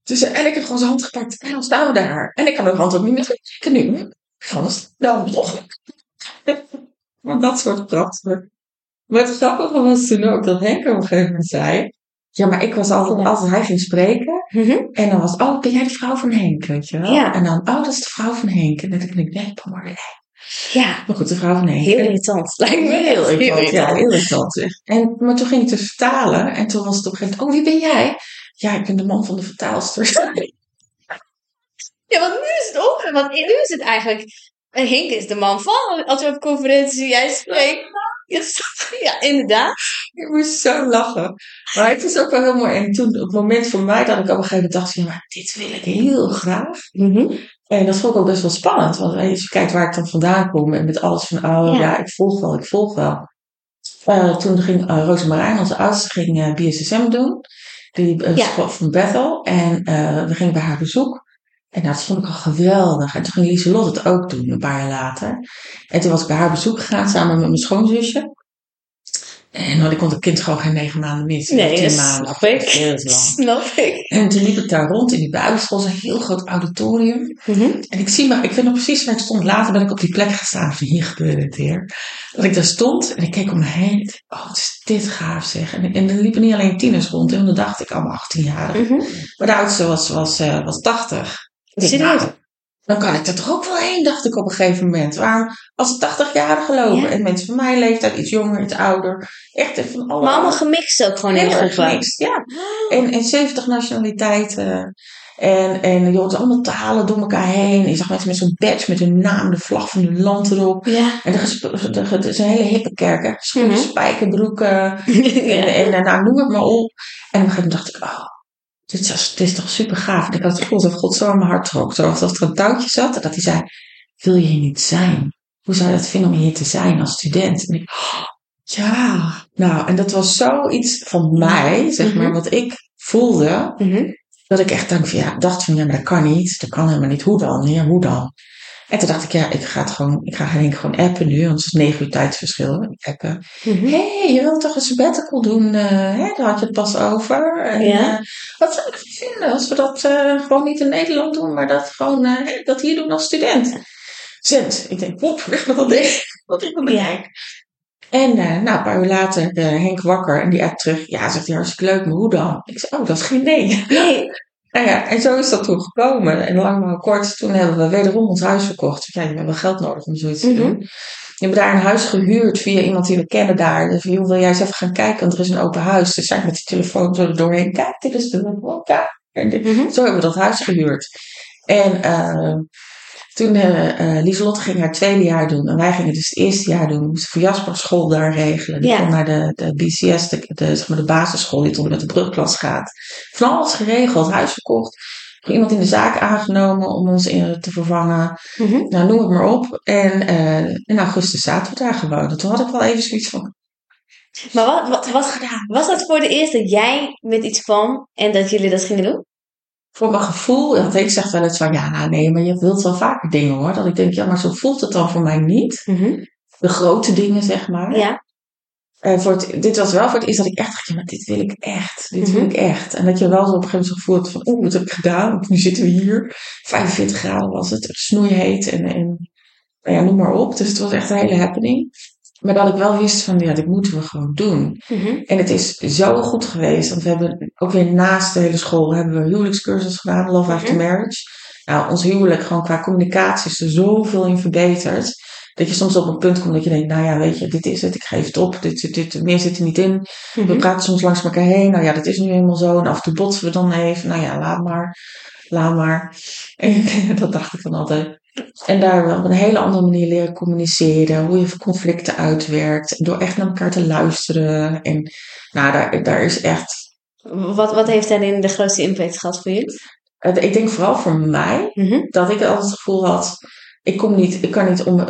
Speaker 2: Dus, en ik heb gewoon zijn hand gepakt. En dan staan we daar. En ik kan de hand ook niet meer trekken nu. Anders, nou, toch. Maar dat soort praten. Maar het grappige was toen ook dat Henk op een gegeven moment zei... Ja, maar ik was altijd, als hij ging spreken...
Speaker 1: Mhm.
Speaker 2: En dan was, oh, ben jij de vrouw van Henk, weet je wel?
Speaker 1: Ja.
Speaker 2: En dan, oh, dat is de vrouw van Henk. En dan denk ik, nee, Marlijn.
Speaker 1: Ja,
Speaker 2: Maar goed, de vrouw van Henk.
Speaker 1: heel irritant. Lijkt me
Speaker 2: Heel irritant, ja, heel irritant. zeg. En, maar toen ging ik dus vertalen. En toen was het op een gegeven moment, oh, wie ben jij? Ja, ik ben de man van de vertaalster.
Speaker 1: Ja, want nu is het op. Want nu is het eigenlijk... En Henk is de man van. Als we op conferentie jij spreekt. Ja, inderdaad.
Speaker 2: ik moest zo lachen. Maar het is ook wel heel mooi. En toen, op het moment voor mij, dat ik op een gegeven moment dacht, ja, maar dit wil ik heel graag.
Speaker 1: Mhm.
Speaker 2: En dat vond ik ook best wel spannend. Want als je kijkt waar ik dan vandaan kom. En met alles van, oh
Speaker 1: Ja.
Speaker 2: ja, ik volg wel, ik volg wel. Eh, toen ging uh, Rosemarijn, onze oudste, ging eh, BSSM doen. Die eh,
Speaker 1: Ja.
Speaker 2: school van Bethel. En eh, we gingen bij haar bezoek. En nou, dat vond ik al geweldig. En toen ging Lieselot het ook doen, een paar jaar later. En toen was ik bij haar bezoek gegaan, samen met mijn schoonzusje. En want ik kon het kind gewoon geen negen maanden missen.
Speaker 1: Nee,
Speaker 2: Tien maanden.
Speaker 1: snap ik.
Speaker 2: Heel.
Speaker 1: Snap ik.
Speaker 2: En toen liep ik daar rond in die bijbelschool, zo'n heel groot auditorium.
Speaker 1: Mhm.
Speaker 2: En ik zie maar, ik weet nog precies waar ik stond. Later ben ik op die plek gestaan van hier gebeurde het weer. Dat ik daar stond en ik keek om me heen. Ik dacht, Oh, wat is dit gaaf zeg. En, en er liepen niet alleen tieners rond, en dan dacht ik allemaal 18 jaar.
Speaker 1: Mhm.
Speaker 2: Maar de oudste was, was, eh, was 80. Ik denk, nou, dan kan ik er toch ook wel heen, dacht ik op een gegeven moment. Waarom als 80-jarigen lopen
Speaker 1: Ja.
Speaker 2: en mensen van mijn leeftijd, iets jonger, iets ouder. Echt van alle
Speaker 1: Maar allemaal gemixt ook gewoon
Speaker 2: Heel erg gemixt, ja. En, en 70 nationaliteiten. En, en je hoort allemaal talen door elkaar heen. Je zag mensen met zo'n badge met hun naam, de vlag van hun land erop.
Speaker 1: Ja.
Speaker 2: En er is, het is een hele hippe kerk, hè. Schoenen,
Speaker 1: Mhm.
Speaker 2: spijkerbroeken. En, en, en nou, noem het maar op. En op een gegeven moment dacht ik, oh, dit is, dit is toch super gaaf. En ik had het gevoel alsof God zo in mijn hart trok. Alsof er een touwtje zat. En dat hij zei, wil je hier niet zijn? Hoe zou je dat vinden om hier te zijn als student? En ik, oh, ja. Nou, en dat was zoiets van mij, zeg maar,
Speaker 1: Mhm.
Speaker 2: wat ik voelde.
Speaker 1: Mhm.
Speaker 2: Dat ik echt dacht van, ja, dacht van, ja, maar dat kan niet. Dat kan helemaal niet. Hoe dan? Ja, hoe dan? En toen dacht ik, ja, ik ga het gewoon, ik ga Henk gewoon appen nu, want het is negen uur tijdsverschil. Appen.
Speaker 1: Mhm.
Speaker 2: Hé, hey, je wilt toch een sabbatical doen? eh, hè? Daar had je het pas over. En,
Speaker 1: Ja.
Speaker 2: eh, wat zou ik vinden als we dat eh, gewoon niet in Nederland doen, maar dat gewoon eh, dat hier doen als student? Zend. Ik denk, wop, weg met dat ding. Wat ik van
Speaker 1: Ja.
Speaker 2: En eh, nou, een paar uur later, eh, Henk wakker en die app terug. Ja, zegt hij, hartstikke leuk, maar hoe dan? Ik zei, oh, dat is geen nee.
Speaker 1: Nee.
Speaker 2: Nou ja, en zo is dat toen gekomen. En lang maar kort, toen hebben we wederom ons huis verkocht. Ja, je hebt wel geld nodig om zoiets te
Speaker 1: Mhm.
Speaker 2: doen. Je hebt daar een huis gehuurd via iemand die we kennen daar. Dus joh, wil jij eens even gaan kijken? Want er is een open huis. Dus zijn met die telefoon zo er doorheen. Kijk, dit is de woonkamer. En dit-
Speaker 1: Mhm.
Speaker 2: Zo hebben we dat huis gehuurd. En eh, toen eh Lieselotte ging haar tweede jaar doen. En wij gingen dus het eerste jaar doen. We moesten voor Jasper school daar regelen. Die
Speaker 1: Ja.
Speaker 2: kon naar de, de BCS, de, de, zeg maar de basisschool die tot en met de brugklas gaat. Van alles geregeld, huis verkocht. Iemand in de zaak aangenomen om ons in, te vervangen.
Speaker 1: Mhm.
Speaker 2: Nou, noem het maar op. En eh, in augustus zaten we daar gewoon. En toen had ik wel even zoiets van,
Speaker 1: Maar wat, wat, was,
Speaker 2: gedaan.
Speaker 1: was dat voor de eerste dat jij met iets kwam en dat jullie dat gingen doen?
Speaker 2: Voor mijn gevoel, want ik zeg wel eens van, ja, nou nee, maar je wilt wel vaker dingen hoor. Dat ik denk, ja, maar zo voelt het dan voor mij niet. De grote dingen, zeg maar.
Speaker 1: Ja.
Speaker 2: En voor het, dit was wel voor het eerst dat ik echt dacht, ja, maar dit wil ik echt. Dit wil
Speaker 1: Mhm.
Speaker 2: ik echt. En dat je wel zo op een gegeven moment zo gevoeld van, oeh, wat heb ik gedaan? Nu zitten we hier. 45 graden was het, snoeiheet en, en nou ja, noem maar op. Dus het was echt een hele happening. Maar dat ik wel wist van, ja, dit moeten we gewoon doen.
Speaker 1: Mhm.
Speaker 2: En het is zo goed geweest. Want we hebben ook weer naast de hele school hebben we huwelijkscursus gedaan, Love After
Speaker 1: Mhm.
Speaker 2: Marriage. Nou, ons huwelijk gewoon qua communicatie is er zoveel in verbeterd. Dat je soms op een punt komt dat je denkt, nou ja, weet je, dit is het, ik geef het op, dit, dit, dit meer zit er niet in. We
Speaker 1: Mhm.
Speaker 2: praten soms langs elkaar heen, nou ja, dat is nu eenmaal zo. En af en toe botsen we dan even, nou ja, laat maar, laat maar. En dat dacht ik dan altijd. En daar op een hele andere manier leren communiceren, hoe je conflicten uitwerkt, door echt naar elkaar te luisteren. En nou, daar, daar is echt,
Speaker 1: Wat, wat heeft daarin de grootste impact gehad voor jullie?
Speaker 2: eh, ik denk vooral voor mij,
Speaker 1: Mhm.
Speaker 2: dat ik altijd het gevoel had, ik kom niet, ik kan niet om, uh,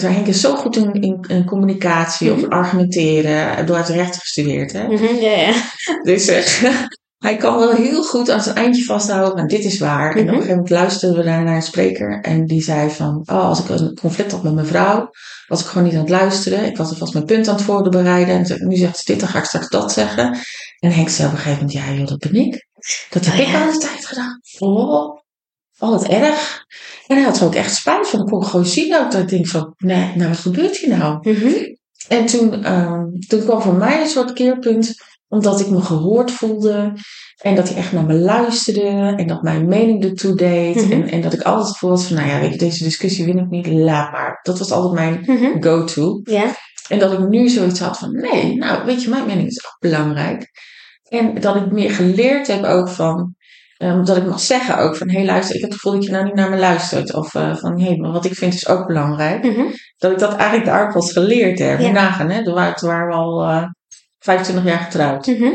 Speaker 2: Henk is zo goed in, in, in communicatie
Speaker 1: Mhm.
Speaker 2: of argumenteren, door het recht gestudeerd, hè.
Speaker 1: Mhm, Ja, ja.
Speaker 2: Dus eh, hij kan wel heel goed aan zijn eindje vasthouden, maar dit is waar. En op
Speaker 1: Mhm.
Speaker 2: een gegeven moment luisterden we daar naar een spreker en die zei van, oh, als ik een conflict had met mijn vrouw, was ik gewoon niet aan het luisteren. Ik was alvast mijn punt aan het voorbereiden en nu zegt ze dit, dan ga ik straks dat zeggen. En Henk zei op een gegeven moment, ja joh, dat ben ik. Dat heb
Speaker 1: Oh,
Speaker 2: ik
Speaker 1: ja.
Speaker 2: al de tijd gedaan. Oh, oh, wat erg. En hij had er ook echt spijt van. Dan kon ik gewoon zien ook dat ik denk van, nee, nou wat gebeurt hier nou?
Speaker 1: Mhm.
Speaker 2: En toen, ehm, toen kwam voor mij een soort keerpunt, omdat ik me gehoord voelde. En dat hij echt naar me luisterde. En dat mijn mening ertoe deed.
Speaker 1: Mhm.
Speaker 2: en, en dat ik altijd had van, nou ja, weet je, deze discussie win ik niet, laat maar. Dat was altijd mijn
Speaker 1: Mhm.
Speaker 2: go-to.
Speaker 1: Ja.
Speaker 2: En dat ik nu zoiets had van, nee, nou, weet je, mijn mening is ook belangrijk. En dat ik meer geleerd heb ook van, ehm, dat ik mag zeggen ook van, hé hey, luister, ik heb het gevoel dat je nou niet naar me luistert. Of eh, van, hé, hey, maar wat ik vind is ook belangrijk.
Speaker 1: Mhm.
Speaker 2: Dat ik dat eigenlijk daar pas geleerd heb.
Speaker 1: Ja.
Speaker 2: Nagaan, hè. Toen waren, toen waren we al eh 25 jaar getrouwd.
Speaker 1: Mhm.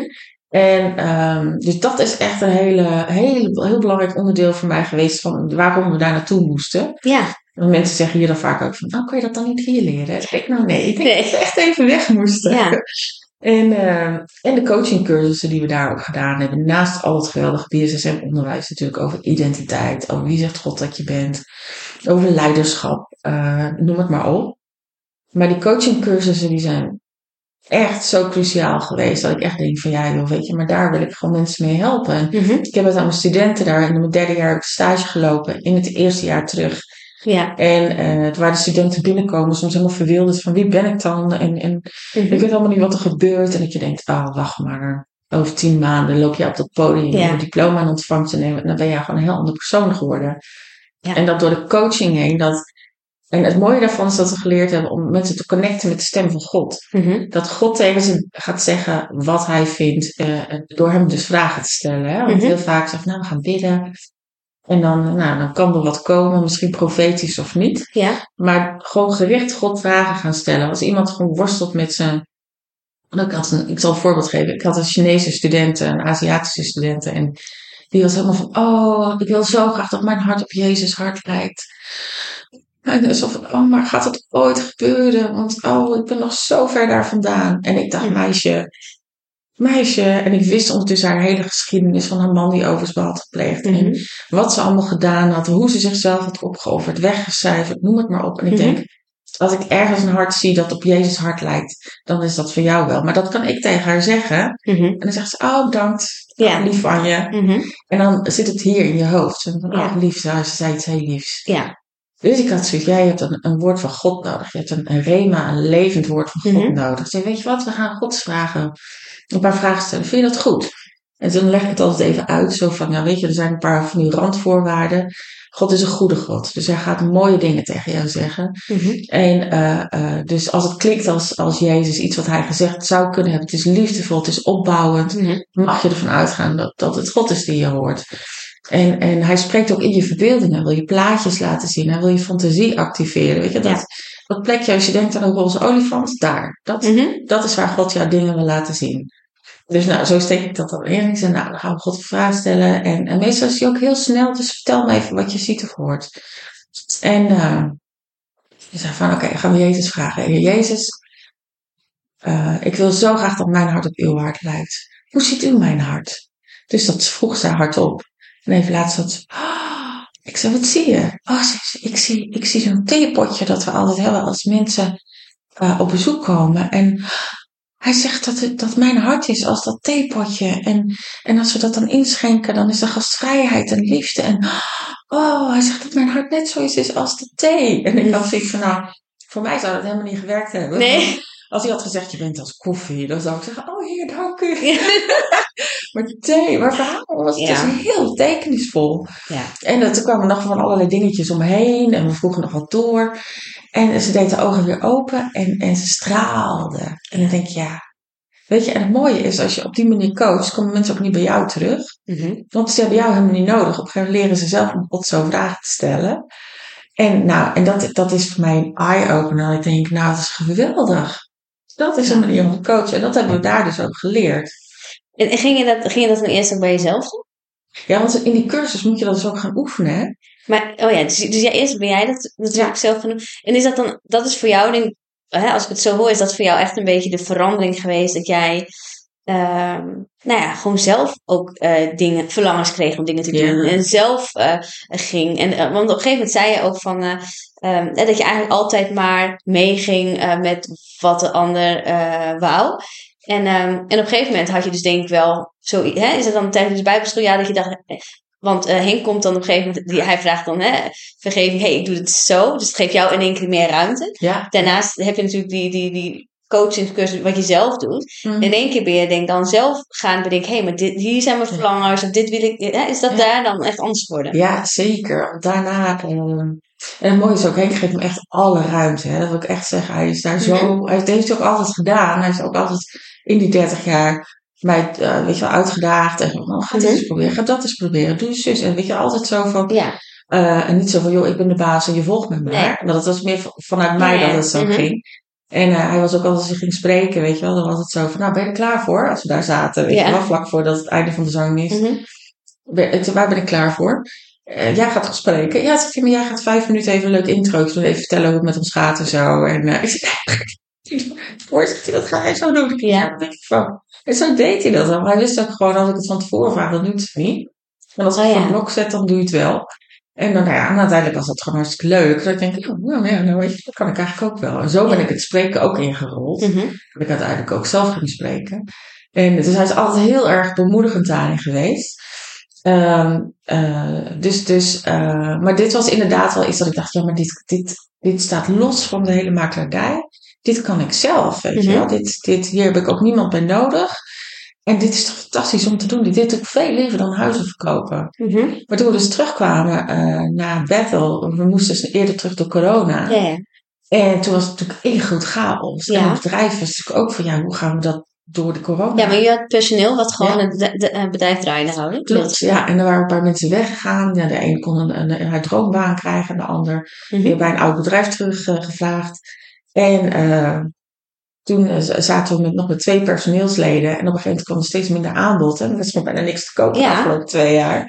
Speaker 2: En ehm, dus dat is echt een hele, hele, heel belangrijk onderdeel voor mij geweest van waarom we daar naartoe moesten.
Speaker 1: Ja.
Speaker 2: Want mensen zeggen hier dan vaak ook van, oh, kun je dat dan niet hier leren? Ik denk, nou nee, ik denk
Speaker 1: Nee.
Speaker 2: dat we echt even weg moesten.
Speaker 1: Ja.
Speaker 2: En, ehm, en de coachingcursussen die we daar ook gedaan hebben, naast al het geweldige BSSM-onderwijs natuurlijk over identiteit, over wie zegt God dat je bent, over leiderschap, eh, noem het maar op. Maar die coachingcursussen die zijn echt zo cruciaal geweest dat ik echt denk van ja joh, weet je, maar daar wil ik gewoon mensen mee helpen. En
Speaker 1: Mhm.
Speaker 2: ik heb het aan mijn studenten daar in mijn derde jaar heb ik stage gelopen, in het eerste jaar terug.
Speaker 1: Ja.
Speaker 2: En eh waar de studenten binnenkomen, soms helemaal verwilderd van wie ben ik dan? En, en
Speaker 1: Mhm.
Speaker 2: ik weet allemaal niet wat er gebeurt. En dat je denkt, oh wacht maar, over tien maanden loop je op dat podium
Speaker 1: Ja.
Speaker 2: om een diploma in ontvangst te nemen. En dan ben je gewoon een heel ander persoon geworden.
Speaker 1: Ja.
Speaker 2: En dat door de coaching heen, dat... En het mooie daarvan is dat we geleerd hebben om mensen te connecten met de stem van God.
Speaker 1: Mhm.
Speaker 2: Dat God tegen ze gaat zeggen wat hij vindt, eh, door hem dus vragen te stellen. Hè? Want
Speaker 1: Mhm.
Speaker 2: heel vaak zegt, nou we gaan bidden. En dan, nou, dan kan er wat komen, misschien profetisch of niet.
Speaker 1: Ja.
Speaker 2: Maar gewoon gericht God vragen gaan stellen. Als iemand gewoon worstelt met zijn. Ik, had een, ik zal een voorbeeld geven. Ik had een Chinese studenten, een Aziatische studenten. En die was helemaal van: Oh, ik wil zo graag dat mijn hart op Jezus hart lijkt. En dus van: Oh, maar gaat het ooit gebeuren? Want oh, ik ben nog zo ver daar vandaan. En ik dacht. Meisje, meisje. En ik wist ondertussen haar hele geschiedenis van haar man die overspel had gepleegd.
Speaker 1: Mhm.
Speaker 2: En wat ze allemaal gedaan had, hoe ze zichzelf had opgeofferd, weggecijferd, noem het maar op. En ik
Speaker 1: Mhm.
Speaker 2: denk, als ik ergens een hart zie dat op Jezus hart lijkt, dan is dat voor jou wel. Maar dat kan ik tegen haar zeggen.
Speaker 1: Mhm.
Speaker 2: En dan zegt ze, oh bedankt,
Speaker 1: Ja.
Speaker 2: lief van je.
Speaker 1: Mhm.
Speaker 2: En dan zit het hier in je hoofd. En dan,
Speaker 1: Ja.
Speaker 2: oh lief, ze zei iets heel liefs.
Speaker 1: Ja.
Speaker 2: Dus ik had zoiets, jij hebt een, een woord van God nodig. Je hebt een, een rema, een levend woord van God
Speaker 1: Mhm.
Speaker 2: nodig. Zei, weet je wat, we gaan Gods vragen, een paar vragen stellen. Vind je dat goed? En toen leg ik het altijd even uit, zo van, ja weet je, er zijn een paar van die randvoorwaarden. God is een goede God, dus hij gaat mooie dingen tegen jou zeggen.
Speaker 1: Mhm.
Speaker 2: En eh, eh, dus als het klinkt als, als Jezus, iets wat hij gezegd zou kunnen hebben, het is liefdevol, het is opbouwend,
Speaker 1: Mhm.
Speaker 2: mag je ervan uitgaan dat, dat het God is die je hoort. En, en hij spreekt ook in je verbeelding. Hij wil je plaatjes laten zien. Hij wil je fantasie activeren. Weet je, dat,
Speaker 1: Ja.
Speaker 2: dat plekje, als je denkt aan een roze olifant, daar. Dat,
Speaker 1: Mhm.
Speaker 2: dat is waar God jou dingen wil laten zien. Dus nou, zo steek ik dat dan in. Ik zeg, nou, dan gaan we God een vraag stellen. En, en meestal is hij ook heel snel, dus vertel me even wat je ziet of hoort. En uh, je zei van, oké, gaan we Jezus vragen. Heer Jezus, uh, ik wil zo graag dat mijn hart op uw hart lijkt. Hoe ziet u mijn hart? Dus dat vroeg zij hardop. En even ze, oh, ik zei, wat zie je? Oh, ik zie, ik zie zo'n theepotje dat we altijd hebben als mensen uh, op bezoek komen. En hij zegt dat, het, dat mijn hart is als dat theepotje. En, en als we dat dan inschenken, dan is er gastvrijheid en liefde. En oh, hij zegt dat mijn hart net zoiets is als de thee. En ik had zoiets van, nou, voor mij zou dat helemaal niet gewerkt hebben.
Speaker 1: Nee.
Speaker 2: Als hij had gezegd, je bent als koffie, dan zou ik zeggen, oh heer, dank u. maar thee, maar verhaal was het
Speaker 1: Ja.
Speaker 2: dus heel tekenisvol.
Speaker 1: Ja.
Speaker 2: En er kwamen nog van allerlei dingetjes omheen. En we vroegen nog wat door. En ze deed de ogen weer open en, en ze straalde. En dan denk je, ja. Weet je, en het mooie is, als je op die manier coacht, komen mensen ook niet bij jou terug.
Speaker 1: Mhm.
Speaker 2: Want ze hebben jou helemaal niet nodig. Op een gegeven moment leren ze zelf om pot zo vragen te stellen. En nou, en dat, dat is voor mij een eye-opener. Ik denk, nou, dat is geweldig. Dat is een manier om te coachen. En dat hebben we daar dus ook geleerd.
Speaker 1: En ging je dat, ging je dat dan eerst ook bij jezelf doen?
Speaker 2: Ja, want in die cursus moet je dat dus ook gaan oefenen. Hè?
Speaker 1: Maar, oh ja, dus, dus ja, eerst ben jij dat natuurlijk zelf gaan doen. En is dat dan, dat is voor jou, denk, hè, als ik het zo hoor, is dat voor jou echt een beetje de verandering geweest dat jij, ehm, nou ja, gewoon zelf ook eh, dingen, verlangens kreeg om dingen te
Speaker 2: Ja.
Speaker 1: doen. En zelf eh, ging. En, eh, want op een gegeven moment zei je ook van, eh, ehm, dat je eigenlijk altijd maar meeging met wat de ander wou. En, ehm, en op een gegeven moment had je dus denk ik wel, zo, hè, is het dan tijdens de bijbelschooljaar dat je dacht, eh, want eh, Henk komt dan op een gegeven moment, die, hij vraagt dan hè, vergeving, hey, ik doe het zo. Dus het geeft jou in één keer meer ruimte.
Speaker 2: Ja.
Speaker 1: Daarnaast heb je natuurlijk die, die, die coachingscursus wat je zelf doet.
Speaker 2: Mm.
Speaker 1: In één keer ben je denk dan zelf gaan bedenken, hé, maar dit, hier zijn mijn verlangers, of dit wil ik. Hè, is dat
Speaker 2: Ja.
Speaker 1: daar dan echt anders geworden?
Speaker 2: Ja, zeker. Want daarna. ehm, en het mooie is ook, Henk geeft hem echt alle ruimte. Hè? Dat wil ik echt zeggen. Hij is daar zo. Hij heeft het ook altijd gedaan. Hij is ook altijd in die 30 jaar mij, eh, weet je wel, uitgedaagd. En oh, ga dit
Speaker 1: Mhm.
Speaker 2: eens proberen. Ga dat eens proberen. Doe eens zus. En weet je, altijd zo van.
Speaker 1: Ja,
Speaker 2: eh, en niet zo van, joh, ik ben de baas en je volgt me maar.
Speaker 1: Nee.
Speaker 2: Dat was meer vanuit mij dat het zo
Speaker 1: mhm.
Speaker 2: ging. En eh, hij was ook altijd als hij ging spreken, weet je wel. Dan was het zo van, nou, ben je er klaar voor? Als we daar zaten, weet
Speaker 1: Ja.
Speaker 2: je wel, vlak voordat het einde van de zang is.
Speaker 1: Mhm.
Speaker 2: Ben- waar ben ik klaar voor? Jij gaat toch spreken? Ja, zeg maar jij gaat vijf minuten even een leuk intro doen. Even vertellen hoe het met ons gaat en zo. En eh, ik zei, hij, dat ga jij zo doen. Ik,
Speaker 1: Ja.
Speaker 2: dat denk ik van. En zo deed hij dat dan. Maar hij wist ook gewoon, als ik het van tevoren vraag, dan doet het niet. En als ik
Speaker 1: Oh,
Speaker 2: het
Speaker 1: ja.
Speaker 2: van blok zet, dan doe je het wel. En dan, nou ja, en uiteindelijk was dat gewoon hartstikke leuk. Dat ik denk, oh, nou ja, nou weet je, dat kan ik eigenlijk ook wel. En zo ben ik het spreken ook ingerold.
Speaker 1: Mhm.
Speaker 2: Dat ik uiteindelijk ook zelf ging spreken. En dus hij is altijd heel erg bemoedigend daarin geweest. Ehm, eh, dus, dus, eh, maar dit was inderdaad wel iets dat ik dacht, ja, maar dit, dit, dit staat los van de hele makelaardij. Dit kan ik zelf, weet je
Speaker 1: Mhm.
Speaker 2: wel. Dit, dit, hier heb ik ook niemand bij nodig. En dit is toch fantastisch om te doen. Dit doe ik veel liever dan huizen verkopen.
Speaker 1: Mhm.
Speaker 2: Maar toen we dus terugkwamen eh na Bethel, we moesten dus eerder terug door corona. En toen was het natuurlijk één groot chaos.
Speaker 1: Ja.
Speaker 2: En het bedrijf was natuurlijk ook van, ja, hoe gaan we dat door de corona?
Speaker 1: ja, maar je had personeel wat gewoon
Speaker 2: Ja.
Speaker 1: het de, het bedrijf draaiende houden.
Speaker 2: Klopt, ja. En er waren een paar mensen weggegaan. Ja, de een kon een, een, haar droombaan krijgen. En de ander
Speaker 1: Mhm.
Speaker 2: weer bij een oud bedrijf teruggevraagd. En eh, toen eh, zaten we met, nog met twee personeelsleden. En op een gegeven moment kwam er steeds minder aanbod. En er was bijna niks te kopen
Speaker 1: Ja.
Speaker 2: de afgelopen twee jaar.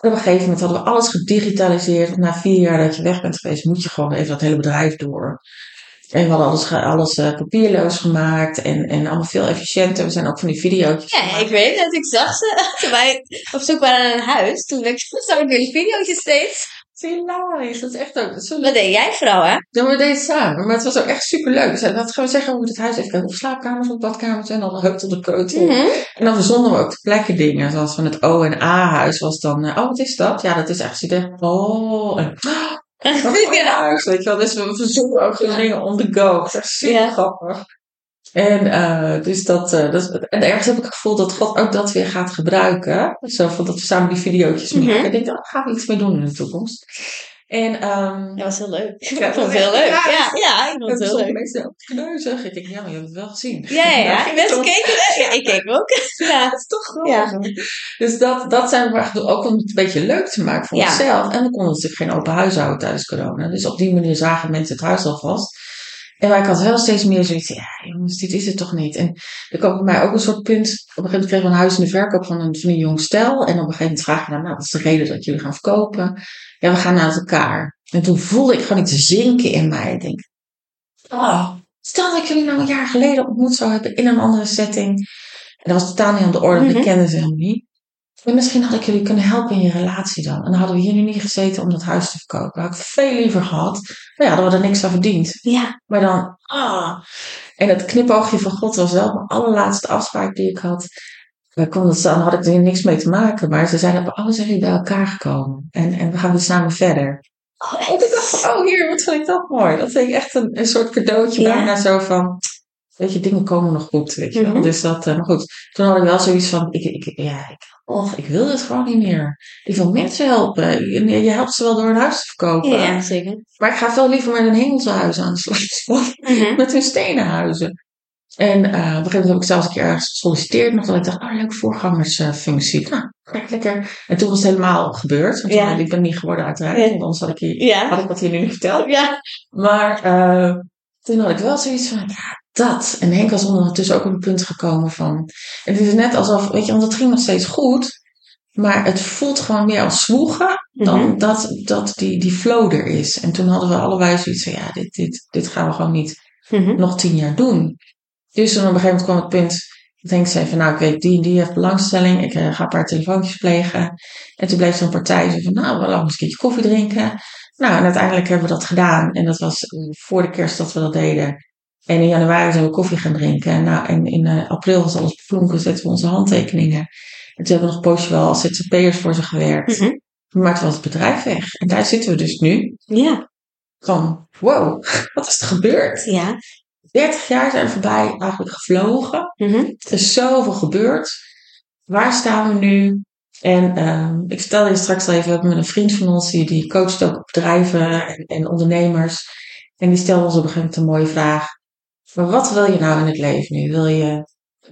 Speaker 2: En op een gegeven moment hadden we alles gedigitaliseerd. Na vier jaar dat je weg bent geweest, moet je gewoon even dat hele bedrijf door. En we hadden alles, alles eh, papierloos gemaakt en, en allemaal veel efficiënter. We zijn ook van die video's
Speaker 1: Ja, ik weet het. Ik zag ze. Toen wij op zoek waren naar een huis, toen ik, zag ik jullie video's steeds.
Speaker 2: Hilarisch. Dat is echt dat is zo
Speaker 1: Wat deed jij vooral, hè?
Speaker 2: Ja, we deden samen. Maar het was ook echt super leuk. Dus dat gaan we zeggen, we moeten het huis even. Of slaapkamers of badkamers. En dan heupt op de keuken.
Speaker 1: Mhm.
Speaker 2: En dan verzonden we ook de plekken dingen. Zoals van het O en A huis was dan. eh, oh, wat is dat? Ja, dat is echt. Je denkt, oh. En, oh, een
Speaker 1: Ja.
Speaker 2: huis. Weet je wel. Dus we verzonden ook zo'n dingen on the go. Dat is echt super
Speaker 1: Ja.
Speaker 2: grappig. En, eh, dus dat, eh, dat, en ergens heb ik het gevoel dat God ook dat weer gaat gebruiken. Zo van dat we samen die video's maken.
Speaker 1: Mhm.
Speaker 2: Ik denk, daar gaan we iets mee doen in de toekomst. En, ehm
Speaker 1: Dat was heel leuk.
Speaker 2: Ja,
Speaker 1: ik vond het heel leuk.
Speaker 2: ja,
Speaker 1: Ja, ja, ik vond het heel leuk.
Speaker 2: mensen ook kneuzig. Ik denk, ja, maar je hebt het wel gezien.
Speaker 1: Ja, ja, ja.
Speaker 2: Ja,
Speaker 1: Mensen keken? Ja, ik keek ook. Ja.
Speaker 2: Dat is toch grappig. Dus dat, dat zijn we echt ook om het een beetje leuk te maken voor
Speaker 1: Ja.
Speaker 2: onszelf. En we konden natuurlijk geen open huis houden tijdens corona. Dus op die manier zagen mensen het huis alvast. En maar ik had wel steeds meer zoiets, ja jongens, dit is het toch niet. En er kwam bij mij ook een soort punt. Op een gegeven moment kregen we een huis in de verkoop van een, van een jong stel. En op een gegeven moment vragen we dan, nou, wat is de reden dat jullie gaan verkopen? Ja, we gaan naar elkaar. En toen voelde ik gewoon iets zinken in mij. Ik denk, oh, stel dat ik jullie nou een jaar geleden ontmoet zou hebben in een andere setting. En dat was totaal niet aan de orde, ik kende ze helemaal niet. En misschien had ik jullie kunnen helpen in je relatie dan. En dan hadden we hier nu niet gezeten om dat huis te verkopen. Dat had ik veel liever gehad. Maar ja, hadden we er niks aan verdiend.
Speaker 1: Ja.
Speaker 2: Maar dan, ah. En het knipoogje van God was wel mijn allerlaatste afspraak die ik had. Wij konden het, dan had ik er niks mee te maken. Maar ze zeiden, oh, we zijn hier bij elkaar gekomen. En, en we gaan weer samen verder. Oh, en ik dacht oh hier, wat vind ik dat mooi. Dat vind ik echt een, een soort cadeautje
Speaker 1: Ja.
Speaker 2: bijna zo van, weet je, dingen komen nog goed, weet je wel.
Speaker 1: Mhm.
Speaker 2: Dus dat, eh, maar goed. Toen had ik wel zoiets van, ik, ik, ja, ik, och, ik wil dit gewoon niet meer. Ik wil mensen helpen. Je, je helpt ze wel door een huis te verkopen.
Speaker 1: Ja, zeker.
Speaker 2: Maar ik ga veel liever met een hemelse huis aan de slag.
Speaker 1: Mhm.
Speaker 2: met hun stenen huizen. En eh, op een gegeven moment heb ik zelfs een keer gesolliciteerd. Nog dat ik dacht, oh, leuke voorgangersfunctie. Nou, kijk, lekker. En toen was het helemaal gebeurd. Want
Speaker 1: Ja.
Speaker 2: ik ben niet geworden uiteraard. Want anders had ik, hier,
Speaker 1: Ja.
Speaker 2: had ik dat hier nu niet verteld.
Speaker 1: Ja.
Speaker 2: Maar eh, toen had ik wel zoiets van, ja, dat. En Henk was ondertussen ook op het punt gekomen van... Het is net alsof, weet je, want het ging nog steeds goed. Maar het voelt gewoon meer als zwoegen dan
Speaker 1: Mhm.
Speaker 2: dat, dat die, die flow er is. En toen hadden we allebei zoiets van, ja, dit, dit, dit gaan we gewoon niet
Speaker 1: Mhm.
Speaker 2: nog tien jaar doen. Dus toen op een gegeven moment kwam het punt dat Henk zei van, nou, ik weet, die en die heeft belangstelling. Ik eh, ga een paar telefoontjes plegen. En toen bleef zo'n partij zo van, nou, we laten eens een keertje koffie drinken. Nou, en uiteindelijk hebben we dat gedaan. En dat was eh, voor de kerst dat we dat deden. En in januari zijn we koffie gaan drinken. En, nou, en in eh, april was alles beklonken, zetten we onze handtekeningen. En toen hebben we nog een poosje wel als ZZP'ers voor ze gewerkt.
Speaker 1: Mhm.
Speaker 2: Maar toen was het bedrijf weg. En daar zitten we dus nu.
Speaker 1: Ja.
Speaker 2: Van, wow, wat is er gebeurd?
Speaker 1: Ja.
Speaker 2: 30 jaar zijn voorbij eigenlijk gevlogen.
Speaker 1: Mhm.
Speaker 2: Er is zoveel gebeurd. Waar staan we nu? En ehm, ik vertelde je straks al even, we hebben met een vriend van ons, die, die coacht ook bedrijven en, en ondernemers. En die stelde ons op een gegeven moment een mooie vraag. Maar wat wil je nou in het leven nu? Wil je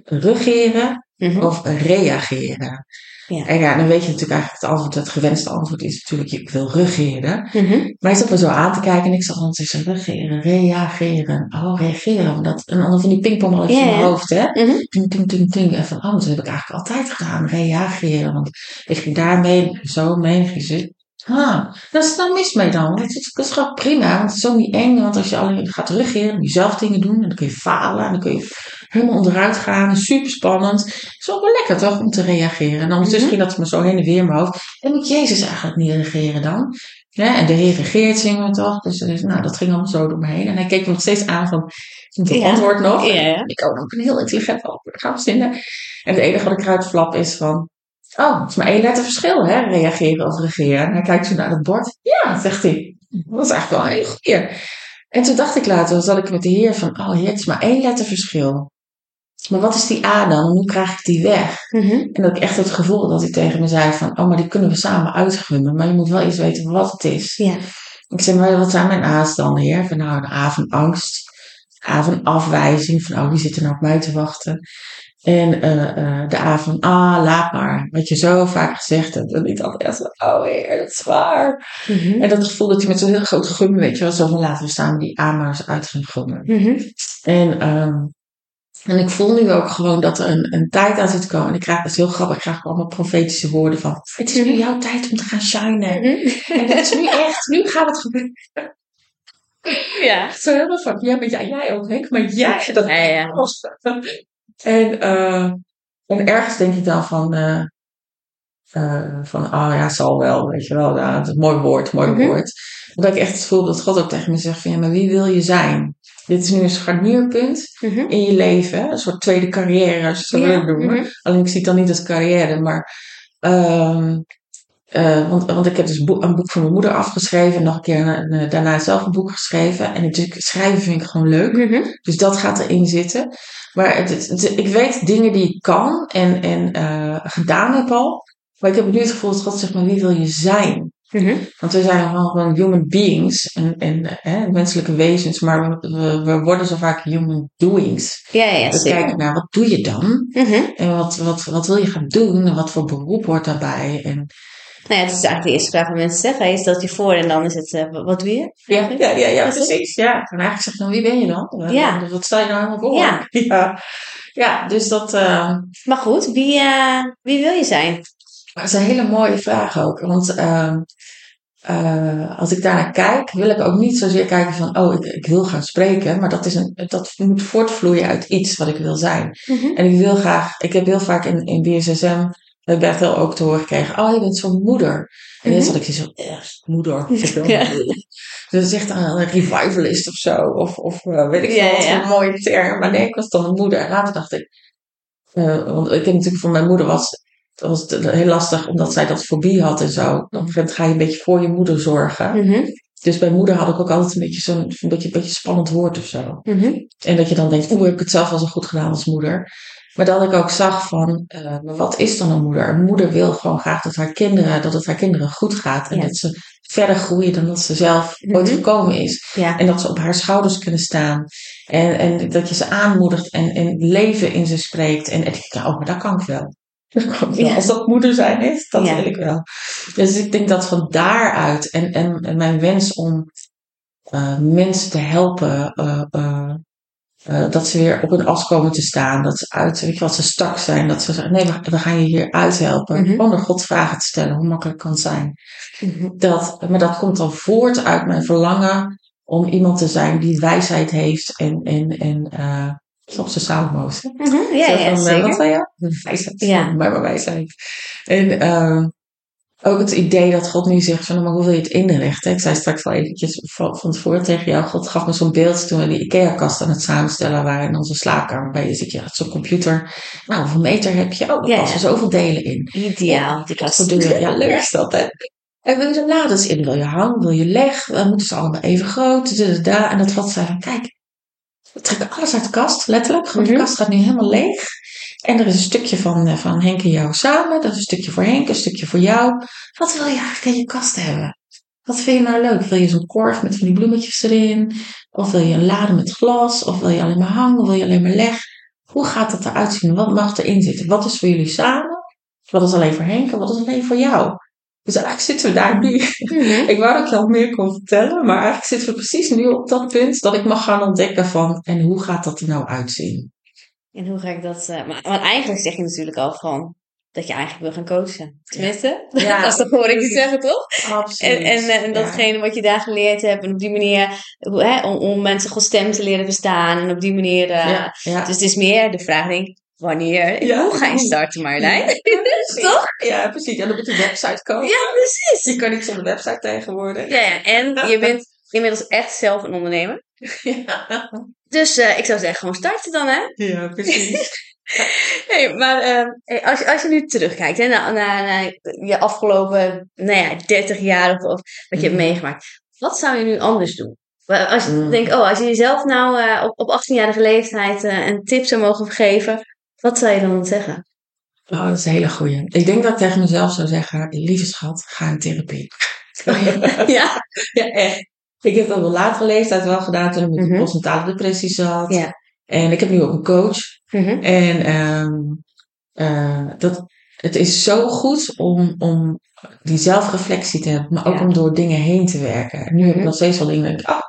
Speaker 2: regeren
Speaker 1: Mhm.
Speaker 2: of reageren?
Speaker 1: Ja.
Speaker 2: En ja, dan weet je natuurlijk eigenlijk het antwoord, het gewenste antwoord is natuurlijk, ik wil regeren.
Speaker 1: Mhm.
Speaker 2: Maar hij zat me zo aan te kijken en ik zag dan tussen regeren, reageren. Oh, reageren. want Dat, en dan van die pingpongballetjes
Speaker 1: Ja,
Speaker 2: in mijn hoofd, hè.
Speaker 1: Mhm.
Speaker 2: Ting, ting, ting, ting. En van, oh, dat heb ik eigenlijk altijd gedaan. Reageren. Want ik ging daarmee, zo mee, ging. Ah, dat is dan mis mee dan. Dat is, dat is gewoon prima. Want het is ook niet eng. Want als je alleen gaat regeren, moet je zelf dingen doen. En dan kun je falen. En dan kun je helemaal onderuit gaan. Super spannend. Het is ook wel lekker toch, om te reageren. En ondertussen
Speaker 1: Mhm.
Speaker 2: ging dat me zo heen en weer in mijn hoofd. En moet Jezus eigenlijk niet regeren dan? Ja, en de Heer regeert, zingen we toch? Dus, dus nou, dat ging allemaal zo door me heen. En hij keek me nog steeds aan van, het
Speaker 1: Ja.
Speaker 2: antwoord nog.
Speaker 1: Ja.
Speaker 2: Ik ook nog een heel intelligent antwoord gaan verzinnen. En het enige wat ik eruit flap is van, oh, het is maar één letter verschil, hè? Reageren of regeren. En hij kijkt zo naar het bord. Ja, zegt hij. Dat is eigenlijk wel een hele goeie. En toen dacht ik later, zat ik met de Heer van, oh Heer, het is maar één letter verschil. Maar wat is die A dan? Hoe krijg ik die weg?
Speaker 1: Mhm.
Speaker 2: En dat ik echt het gevoel dat hij tegen me zei van, oh, maar die kunnen we samen uitgummen. Maar je moet wel eens weten wat het is.
Speaker 1: Ja.
Speaker 2: Ik zei, maar wat zijn mijn A's dan, heer? Van nou, een A van angst. Een A van afwijzing. Van, oh, wie zit er nou op mij te wachten? En eh, eh, de A van, ah, laat maar. Wat je zo vaak gezegd hebt. En ik dacht echt van, oh heer, dat is waar.
Speaker 1: Mhm.
Speaker 2: En dat gevoel dat je met zo'n heel groot gum, weet je wel. Zo van, laten we samen die A maar eens uit gaan gummen.
Speaker 1: Mhm.
Speaker 2: En, ehm, en ik voel nu ook gewoon dat er een, een tijd aan zit komen. En ik krijg, dat is heel grappig, ik krijg allemaal profetische woorden van, het is nu jouw tijd om te gaan shinen.
Speaker 1: Mhm.
Speaker 2: En het is nu echt, nu gaat het gebeuren.
Speaker 1: Ja.
Speaker 2: Zo helemaal van, ja, maar jij, jij ook, Henk, maar jij, dat
Speaker 1: Ja, ja.
Speaker 2: En, en ergens denk ik dan van, eh, van, oh ja, zal wel, weet je wel, het is een mooi woord, mooi
Speaker 1: Mhm.
Speaker 2: woord. Omdat ik echt het gevoel dat God ook tegen me zegt van, ja, maar wie wil je zijn? Dit is nu een scharnierpunt
Speaker 1: Mhm.
Speaker 2: in je leven, een soort tweede carrière, als je het zo
Speaker 1: Ja,
Speaker 2: wil noemen.
Speaker 1: mhm.
Speaker 2: Alleen ik zie het dan niet als carrière, maar. ehm, eh, want, want ik heb dus boek- een boek van mijn moeder afgeschreven. En nog een keer een- een- daarna zelf een boek geschreven. En natuurlijk schrijven vind ik gewoon leuk.
Speaker 1: Mhm.
Speaker 2: Dus dat gaat erin zitten. Maar het, het- het- ik weet dingen die ik kan en, en eh, gedaan heb al. Maar ik heb nu het gevoel dat God zegt, maar wie wil je zijn?
Speaker 1: Mhm.
Speaker 2: Want we zijn gewoon gewoon human beings en, en hè, menselijke wezens. Maar we, worden zo vaak human doings.
Speaker 1: Ja, ja,
Speaker 2: We kijken naar, wat doe je dan?
Speaker 1: Mhm.
Speaker 2: En wat, wat, wat wil je gaan doen? En wat voor beroep hoort daarbij? En,
Speaker 1: Nou ja, het is eigenlijk de eerste vraag wat mensen zeggen. Je stelt je voor en dan is het, eh, wat doe je?
Speaker 2: ja, ja, ja, ja,
Speaker 1: Precies.
Speaker 2: Ja. En eigenlijk zeg je dan, wie ben je dan? Eh,
Speaker 1: Ja.
Speaker 2: Wat stel je nou helemaal voor?
Speaker 1: Ja.
Speaker 2: ja. Ja, dus dat, eh,
Speaker 1: Maar goed, wie, wie wil je zijn?
Speaker 2: dat is een hele mooie vraag ook. Want ehm, eh, als ik daarnaar kijk, wil ik ook niet zozeer kijken van, oh, ik, ik wil gaan spreken. Maar dat, is een, dat moet voortvloeien uit iets wat ik wil zijn.
Speaker 1: Mhm.
Speaker 2: En ik wil graag, ik heb heel vaak in, in BSSM, heb ik Bethel ook te horen gekregen, oh, je bent zo'n moeder. En eerst
Speaker 1: Mhm.
Speaker 2: had ik zoiets van, echt, moeder.
Speaker 1: Ja.
Speaker 2: Dus dat is echt een revivalist of zo. Of, of eh, weet ik veel
Speaker 1: Ja,
Speaker 2: wat
Speaker 1: ja.
Speaker 2: een mooie term. Maar nee, ik was dan een moeder. En later dacht ik, eh, want ik heb natuurlijk voor mijn moeder was, was het heel lastig, omdat zij dat fobie had en zo. Op een gegeven moment ga je een beetje voor je moeder zorgen.
Speaker 1: Mhm.
Speaker 2: dus bij moeder had ik ook altijd een beetje zo'n een beetje, een beetje spannend woord of zo.
Speaker 1: Mhm.
Speaker 2: En dat je dan denkt, oeh, heb ik het zelf wel zo goed gedaan als moeder. Maar dat ik ook zag van, uh, maar wat is dan een moeder? Een moeder wil gewoon graag dat haar kinderen, dat het haar kinderen goed gaat. En
Speaker 1: Ja.
Speaker 2: dat ze verder groeien dan dat ze zelf ooit
Speaker 1: Mhm.
Speaker 2: gekomen is.
Speaker 1: Ja.
Speaker 2: En dat ze op haar schouders kunnen staan. En, en dat je ze aanmoedigt en, en leven in ze spreekt. En, en ik oh, maar dat kan ik wel. Dat kan ik wel.
Speaker 1: Ja.
Speaker 2: Als dat moeder zijn is, dat wil ik wel. Dus ik denk dat van daaruit en, en, en mijn wens om eh, mensen te helpen, eh, eh, dat ze weer op hun as komen te staan, dat ze uit, weet je wat, ze stak zijn, dat ze zeggen, nee, we, we gaan je hier uithelpen.
Speaker 1: Mhm.
Speaker 2: Gewoon door God vragen te stellen, hoe makkelijk kan het zijn.
Speaker 1: Mhm.
Speaker 2: Dat, maar dat komt dan voort uit mijn verlangen om iemand te zijn die wijsheid heeft en, en, en eh, soms de samenmoos. hè?
Speaker 1: Mhm. Ja, ja,
Speaker 2: van, eh,
Speaker 1: zeker.
Speaker 2: Wat zei je? Wijsheid.
Speaker 1: Ja.
Speaker 2: Maar wijsheid. En ook het idee dat God nu zegt van, nou, maar hoe wil je het inrichten? Ik zei straks al eventjes van, tevoren tegen jou, God gaf me zo'n beeld toen we die IKEA-kast aan het samenstellen waren in onze slaapkamer. Bij je zit je, zo'n computer. Nou, hoeveel meter heb je? Oh, er
Speaker 1: Ja, ja.
Speaker 2: passen zoveel delen in.
Speaker 1: Ideaal, die kast.
Speaker 2: deuren. Ja, leuk is dat, hè? En wil je de lades in? Wil je hang? Wil je leg? Dan moeten ze allemaal even groot. En dat God zei van, kijk, we trekken alles uit de kast, letterlijk. Gewoon,
Speaker 1: Mhm.
Speaker 2: De kast gaat nu helemaal leeg. En er is een stukje van, eh, van Henk en jou samen. Dat is een stukje voor Henk, een stukje voor jou. Wat wil je eigenlijk in je kast hebben? Wat vind je nou leuk? Wil je zo'n korf met van die bloemetjes erin? Of wil je een lade met glas? Of wil je alleen maar hang? Of wil je alleen maar leg? Hoe gaat dat eruit zien? Wat mag erin zitten? Wat is voor jullie samen? Wat is alleen voor Henk en wat is alleen voor jou? Dus eigenlijk zitten we daar nu.
Speaker 1: Mhm.
Speaker 2: Ik wou dat ik je al meer kon vertellen, maar eigenlijk zitten we precies nu op dat punt dat ik mag gaan ontdekken van en hoe gaat dat er nou uitzien?
Speaker 1: En hoe ga ik dat... eh, maar, want eigenlijk zeg je natuurlijk al van... Dat je eigenlijk wil gaan coachen. Tenminste,
Speaker 2: Ja.
Speaker 1: dat is toch hoor ik je zeggen, toch?
Speaker 2: Absoluut.
Speaker 1: En, en, eh, en
Speaker 2: Ja.
Speaker 1: datgene wat je daar geleerd hebt. En op die manier... hoe- Hè, om, om mensen Gods stem te leren verstaan. En op die manier... eh. Dus het is meer de vraag, denk ik... Wanneer? en
Speaker 2: Ja.
Speaker 1: Hoe ga je starten, Marlijn?
Speaker 2: Ja.
Speaker 1: Toch?
Speaker 2: Ja, precies. En dan moet een website komen.
Speaker 1: Ja, precies.
Speaker 2: Je kan niet zonder website tegenwoordig.
Speaker 1: Ja, ja, en je bent inmiddels echt zelf een ondernemer.
Speaker 2: Ja,
Speaker 1: Dus eh, ik zou zeggen, gewoon starten dan, hè?
Speaker 2: ja precies.
Speaker 1: Nee, maar eh, hey, als, je, als je nu terugkijkt hè, naar, naar, naar je afgelopen nou ja, 30 jaar of, of wat je hebt
Speaker 2: Mhm.
Speaker 1: meegemaakt, wat zou je nu anders doen? Als je
Speaker 2: Mhm.
Speaker 1: denkt, oh, als je jezelf nou eh, op, op 18-jarige leeftijd eh, een tip zou mogen geven, wat zou je dan zeggen?
Speaker 2: Oh, dat is een hele goeie. Ik denk dat ik tegen mezelf zou zeggen, lieve schat, ga in therapie.
Speaker 1: ja.
Speaker 2: Ja, echt. Ik heb dat een latere leeftijd wel gedaan toen ik met
Speaker 1: Mhm.
Speaker 2: de postnatale depressie zat.
Speaker 1: Ja.
Speaker 2: En ik heb nu ook een coach.
Speaker 1: Mhm.
Speaker 2: En ehm, eh, dat, het is zo goed om, om die zelfreflectie te hebben, maar ook
Speaker 1: Ja.
Speaker 2: om door dingen heen te werken. En nu heb ik
Speaker 1: Mhm.
Speaker 2: nog steeds wel dingen, denk ik, ah,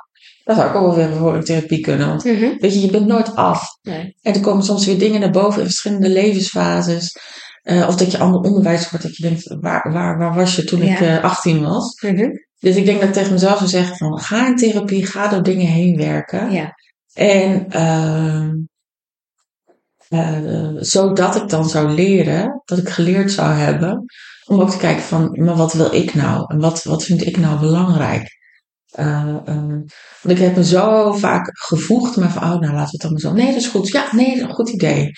Speaker 2: dat zou ik ook wel weer voor een therapie kunnen. Want
Speaker 1: Mhm.
Speaker 2: weet je, je bent nooit af.
Speaker 1: Nee.
Speaker 2: En er komen soms weer dingen naar boven in verschillende levensfases. Eh, of dat je ander onderwijs wordt, dat je denkt, waar, waar, waar was je toen ik
Speaker 1: Ja.
Speaker 2: eh, 18 was?
Speaker 1: Mhm.
Speaker 2: Dus ik denk dat ik tegen mezelf zou zeggen van, ga in therapie, ga door dingen heen werken.
Speaker 1: Ja.
Speaker 2: En ehm, eh, zodat ik dan zou leren, dat ik geleerd zou hebben, om ook te kijken van, maar wat wil ik nou? En wat, wat vind ik nou belangrijk? Eh, eh, want ik heb me zo vaak gevoegd, maar van, oh, nou laten we het dan maar zo. Nee, dat is goed. Ja, nee, dat is een goed idee.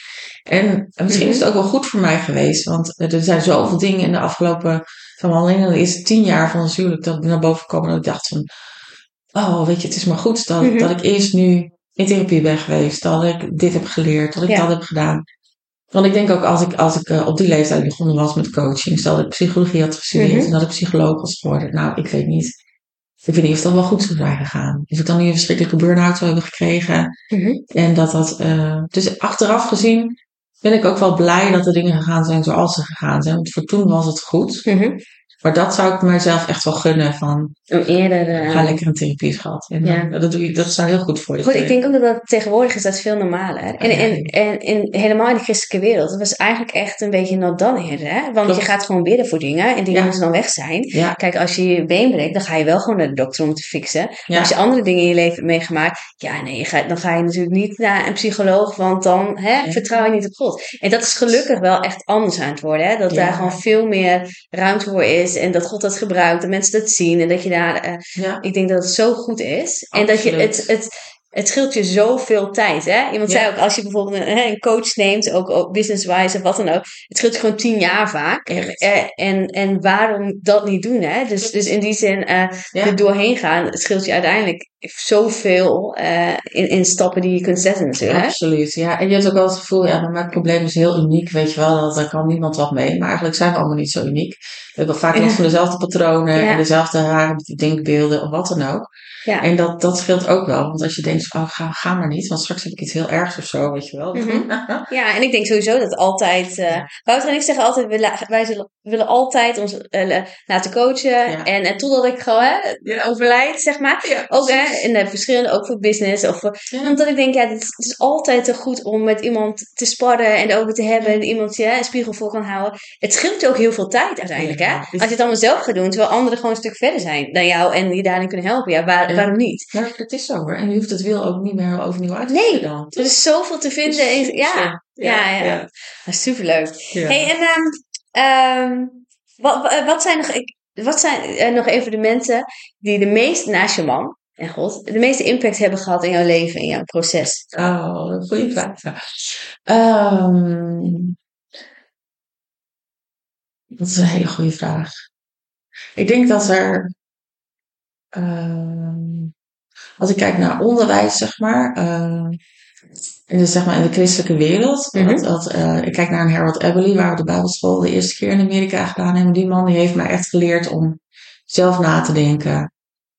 Speaker 2: En, en misschien is het ook wel goed voor mij geweest, want er zijn zoveel dingen in de afgelopen, van alleen in de eerste tien jaar van ons huwelijk, dat naar boven komen dat ik dacht van, oh, weet je, het is maar goed dat,
Speaker 1: Mhm.
Speaker 2: dat ik eerst nu in therapie ben geweest, dat ik dit heb geleerd, dat ik
Speaker 1: Ja.
Speaker 2: dat heb gedaan. Want ik denk ook als ik, als ik eh, op die leeftijd begonnen was met coaching, stel dat ik psychologie had gestudeerd
Speaker 1: Mhm.
Speaker 2: en dat ik psycholoog was geworden. Nou, ik weet niet. Ik weet niet of dat wel goed zou zijn gegaan. Of ik dan nu een verschrikkelijke burn-out zou hebben gekregen.
Speaker 1: Mhm.
Speaker 2: En dat dat. eh, dus achteraf gezien ben ik ook wel blij dat de dingen gegaan zijn zoals ze gegaan zijn. Want voor toen was het goed.
Speaker 1: Mhm.
Speaker 2: Maar dat zou ik mijzelf echt wel gunnen van.
Speaker 1: Om eerder... eh,
Speaker 2: Ga lekker een therapie schat. En
Speaker 1: Ja.
Speaker 2: dan- dat, doe je, dat zou heel goed voor je
Speaker 1: Goed, ik denk ook dat dat tegenwoordig is dat veel normaler. En, en, en, en helemaal in de christelijke wereld. Dat was eigenlijk echt een beetje not done here, hè? Want
Speaker 2: Klopt.
Speaker 1: je gaat gewoon bidden voor dingen en dingen
Speaker 2: Ja.
Speaker 1: moeten dan weg zijn.
Speaker 2: Ja,
Speaker 1: Kijk, als je je been breekt, dan ga je wel gewoon naar de dokter om te fixen. Maar als je andere dingen in je leven hebt meegemaakt, ja, nee, dan ga je natuurlijk niet naar een psycholoog, want dan hè, vertrouw je niet op God. En dat is gelukkig wel echt anders aan het worden, hè? Dat daar gewoon veel meer ruimte voor is en dat God dat gebruikt, dat mensen dat zien en dat je daar, eh,
Speaker 2: ja.
Speaker 1: ik denk dat het zo goed is. En dat je het, het het scheelt je zoveel tijd. Hè? Iemand zei ook, als je bijvoorbeeld een, een coach neemt, ook, ook business-wise of wat dan ook, het scheelt je gewoon tien jaar vaak. En, en, en waarom dat niet doen? Hè? Dus, dus in die zin, uh, er doorheen gaan, het scheelt je uiteindelijk zoveel uh, in, in stappen die je kunt zetten natuurlijk.
Speaker 2: Absoluut, ja. En je hebt ook wel het gevoel, ja, mijn probleem is heel uniek, weet je wel, daar kan niemand wat mee. Maar eigenlijk zijn we allemaal niet zo uniek. We hebben vaak last van dezelfde patronen en dezelfde rare denkbeelden of wat dan ook. Ja. En dat, dat scheelt ook wel. Want als je denkt, oh, ga, ga maar niet, want straks heb ik iets heel ergs of zo, weet je wel.
Speaker 1: Mhm. ja, en ik denk sowieso dat altijd... Uh, Wouter en ik zeggen altijd, wij zullen, willen altijd ons uh, laten coachen. En, en totdat ik gewoon hè, overlijd, zeg maar. Ook hè, in de verschillende, ook voor business. Of voor, Omdat ik denk, ja, het is, het is, altijd goed om met iemand te sparren en erover te hebben. En iemand ja, een spiegel voor kan houden. Het scheelt je ook heel veel tijd uiteindelijk, hè. Als je het allemaal zelf gaat doen, terwijl anderen gewoon een stuk verder zijn dan jou en die daarin kunnen helpen. Ja, waar, waarom niet?
Speaker 2: Ja, dat is zo hoor. En je hoeft het wil ook niet meer overnieuw uit te
Speaker 1: Nee, dan. er is zoveel te vinden. In, ja, ja, ja. ja. Superleuk. Hey, en um, wat, wat zijn nog... Wat zijn uh, nog evenementen die de meest, naast je man en God, de meeste impact hebben gehad in jouw leven, in jouw proces?
Speaker 2: Oh, goede vraag. Um, dat is een hele goede vraag. Ik denk dat er Ehm, als ik kijk naar onderwijs, zeg maar, uh, in, de, zeg maar in de christelijke wereld. Mhm. dat, uh, ik kijk naar een Harold Eberly, waar we de Bijbelschool de eerste keer in Amerika gedaan hebben. Die man die heeft mij echt geleerd om zelf na te denken,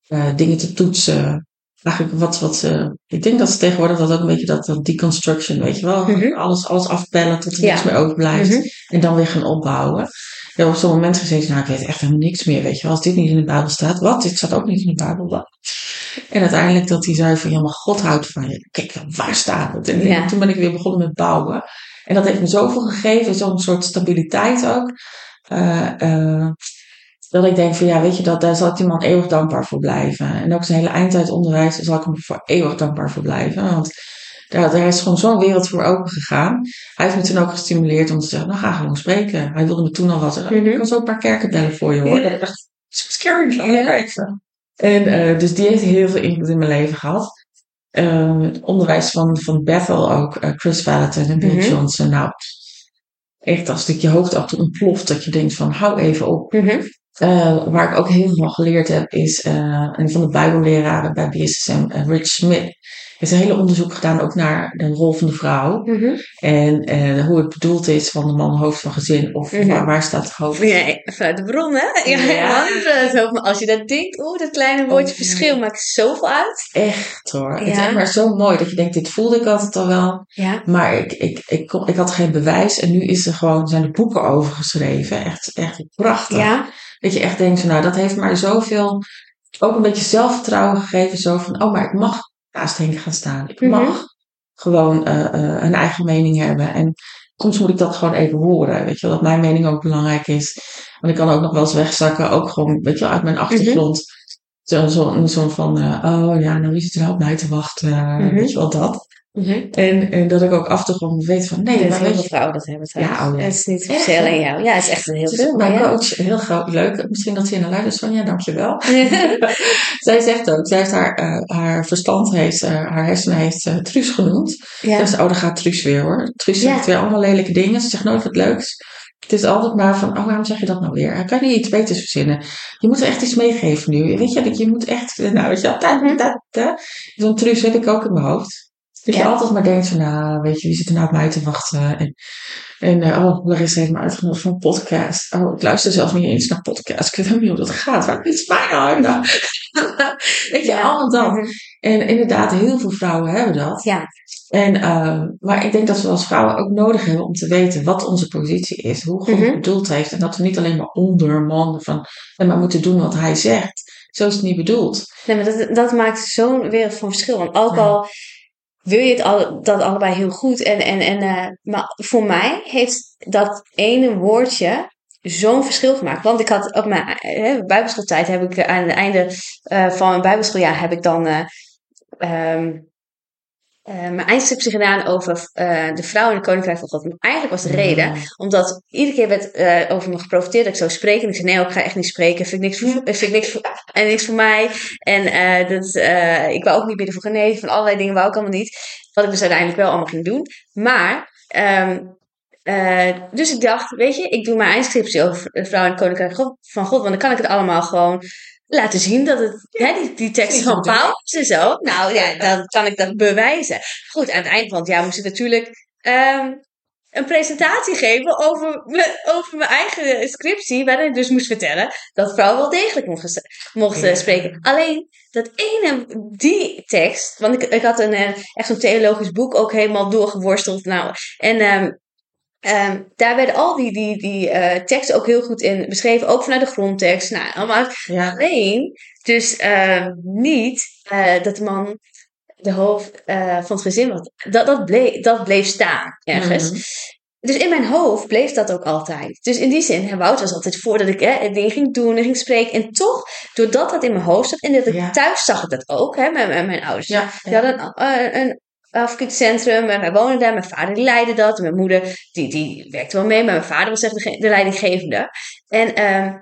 Speaker 2: uh, dingen te toetsen. Eigenlijk wat, wat ik denk dat ze tegenwoordig dat ook een beetje dat, dat deconstruction, weet je wel. Mhm. Alles, alles afbellen tot er niks meer overblijft. Mm En dan weer gaan opbouwen. Ik heb op zo'n moment gezeten, nou, ik weet echt helemaal niks meer, weet je wel. Als dit niet in de Bijbel staat, wat? Dit staat ook niet in de Bijbel. En uiteindelijk dat hij zei van, ja, maar God houdt van je. Kijk, waar staat het? En toen ben ik weer begonnen met bouwen. En dat heeft me zoveel gegeven, zo'n soort stabiliteit ook. Uh, uh, dat ik denk van, ja, weet je, dat, daar zal ik die man eeuwig dankbaar voor blijven. En ook zijn hele eindtijdonderwijs zal ik hem voor eeuwig dankbaar voor blijven. Want daar, daar is gewoon zo'n wereld voor open gegaan. Hij heeft me toen ook gestimuleerd om te zeggen, nou ga gewoon spreken. Hij wilde me toen al wat. Mhm. Ik kan zo een paar kerken bellen voor je hoor. Dat is scary. Ja. En uh, dus die heeft heel veel invloed in mijn leven gehad. Uh, het onderwijs van, van Bethel ook, uh, Chris Valentin en Bill mm -hmm. Johnson. Nou, echt als ik je hoofd af ontploft, dat je denkt van hou even op. Mm -hmm. waar ik ook heel veel geleerd heb, is een van de Bijbelleraren bij BSSM, Rich Smith heeft een hele onderzoek gedaan ook naar de rol van de vrouw. Mhm. En uh, hoe het bedoeld is van de man hoofd van gezin. Of mhm. waar, waar, staat het hoofd?
Speaker 1: Ja, vanuit de bron hè? Ja, ja. Man, als je dat denkt, oeh, dat kleine woordje oh, verschil maakt zoveel uit.
Speaker 2: Echt hoor. Het is echt maar zo mooi dat je denkt, dit voelde ik altijd al wel. Ja. Maar ik, ik, ik, ik, ik had geen bewijs. En nu is er gewoon, zijn er boeken over geschreven. Echt, echt prachtig. Ja. Dat je echt denkt, nou dat heeft mij zoveel ook een beetje zelfvertrouwen gegeven. Zo van, oh, maar ik mag naast Henk gaan staan. Ik mag mhm. gewoon uh, uh, een eigen mening hebben. En soms moet ik dat gewoon even horen. Weet je wel, dat mijn mening ook belangrijk is. Want ik kan ook nog wel eens wegzakken. Ook gewoon, weet je wel, uit mijn achtergrond. Zo'n zo, zo van, uh, oh ja, nou wie zit er nou op mij te wachten? Mm Weet je wel, dat. Mhm. en, en dat ik ook af en toe gewoon weet van nee,
Speaker 1: maar heel veel vrouwen dat hebben trouwens. Ja, oh, Het is niet speciaal aan jou. Ja, het is echt een heel veel.
Speaker 2: Mijn coach, heel groot, leuk. Misschien dat ze in de luistert van ja, dankjewel. zij zegt ook, zij heeft haar, uh, haar verstand heeft, uh, haar hersenen heeft uh, Truus genoemd. Ja. Dus oh, daar gaat Truus weer hoor. Truus zegt weer allemaal lelijke dingen. Ze zegt nooit wat leuks. Het is altijd maar van, oh, waarom zeg je dat nou weer? Kan je niet iets beters verzinnen? Je moet er echt iets meegeven nu. Weet je, dat je moet echt, nou, weet je, dat, dat, dat. Zo'n truus heb ik ook in mijn hoofd. Dat je altijd maar denkt van, nou, weet je, wie zit er nou op mij te wachten? En, en uh, oh, Larissa heeft me uitgenodigd voor een podcast. Oh, ik luister zelf niet eens naar podcast. Ik weet helemaal niet hoe dat gaat. Waar is mijn nou? nou? weet je, allemaal dat. Mhm. En inderdaad, heel veel vrouwen hebben dat. Ja. En, uh, maar ik denk dat we als vrouwen ook nodig hebben om te weten wat onze positie is. Hoe God mm bedoeld heeft. En dat we niet alleen maar onder man van, maar moeten doen wat hij zegt. Zo is het niet bedoeld.
Speaker 1: Nee, maar dat, dat maakt zo'n wereld van verschil. Want ook al wil je het al, dat allebei heel goed. En, en, en, uh, maar voor mij heeft dat ene woordje zo'n verschil gemaakt. Want ik had op mijn uh, bijbelschooltijd heb ik aan het einde uh, van mijn bijbelschooljaar heb ik dan um, uh, mijn eindscriptie gedaan over uh, de vrouw in de koninkrijk van God. Maar eigenlijk was de reden, omdat iedere keer werd uh, over me geprofiteerd dat ik zou spreken. En ik zei, nee, ik ga echt niet spreken. Vind ik niks voor, vind ik niks voor, en niks voor mij. En dat, ik wou ook niet bidden voor genezen. Van allerlei dingen wou ik allemaal niet. Wat ik dus uiteindelijk wel allemaal ging doen. Maar, um, dus ik dacht, weet je, ik doe mijn eindscriptie over de vrouw in de koninkrijk van God. Want dan kan ik het allemaal gewoon laten zien dat het, hè, die, die tekst van Paulus en zo. Nou ja, dan kan ik dat bewijzen. Goed, aan het eind van het jaar moest ik natuurlijk um, een presentatie geven over, me, over mijn eigen scriptie. Waarin ik dus moest vertellen dat vrouwen wel degelijk mochten, mochten spreken. Alleen dat ene, die tekst. Want ik, ik had een, eh, echt een theologisch boek ook helemaal doorgeworsteld. Nou, en um, Um, daar werden al die, die, die uh, teksten ook heel goed in beschreven, ook vanuit de grondtekst. Nou, allemaal. Ja. Alleen, dus uh, niet uh, dat de man de hoofd van het gezin was. Dat, dat, bleef, dat bleef staan ergens. Mm Dus in mijn hoofd bleef dat ook altijd. Dus in die zin, hè, Wout was altijd voor dat ik hè, dingen ging doen en ging spreken. En toch, doordat dat in mijn hoofd zat, en dat ik ja. thuis zag ik dat ook, hè, met, met mijn ouders. Ja, Die hadden een, een afkikcentrum. En wij wonen daar. Mijn vader die leidde dat. Mijn moeder die, die werkte wel mee. Maar mijn vader was echt de, de leidinggevende. En, uh,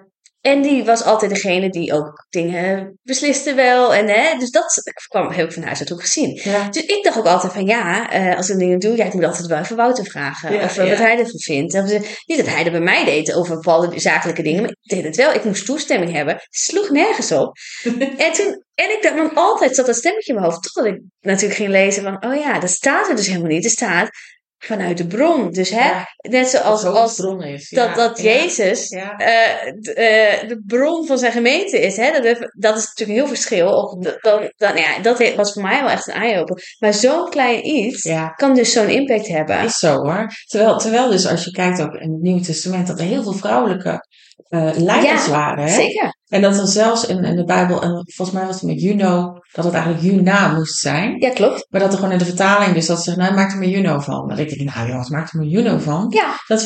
Speaker 1: en die was altijd degene die ook dingen besliste wel. En, hè, dus dat kwam, heb ik van huis uit ook gezien. Ja. Dus ik dacht ook altijd van ja, uh, als ik dingen doe, ja, ik moet altijd wel even Wouter vragen. Ja, of wat hij ervan vindt. Of, niet dat hij dat bij mij deed over bepaalde zakelijke dingen. Maar ik deed het wel. Ik moest toestemming hebben. Het sloeg nergens op. en toen en ik dacht, want altijd zat dat stemmetje in mijn hoofd. Totdat ik natuurlijk ging lezen van, oh ja, dat staat er dus helemaal niet. Er staat vanuit de bron. Dus hè, net zoals
Speaker 2: dat,
Speaker 1: als
Speaker 2: is,
Speaker 1: dat, dat Jezus uh, de, uh, de, bron van zijn gemeente is. Hè? Dat, dat is natuurlijk een heel verschil. Of dan, dan, ja, dat was voor mij wel echt een eye-opener. Maar zo'n klein iets kan dus zo'n impact hebben.
Speaker 2: Is zo hoor. Terwijl, terwijl dus als je kijkt ook in het Nieuwe Testament, dat er heel veel vrouwelijke uh, leiders waren. Hè?
Speaker 1: Zeker.
Speaker 2: En dat er zelfs in, in de Bijbel, en volgens mij was het met Juno, dat het eigenlijk Juna moest zijn.
Speaker 1: Ja, klopt.
Speaker 2: Maar dat er gewoon in de vertaling, dus dat ze zeggen, nou, maak er maar Juno van. Dan denk ik, nou ja, wat maakt er maar Juno van?
Speaker 1: Ja.
Speaker 2: Dat is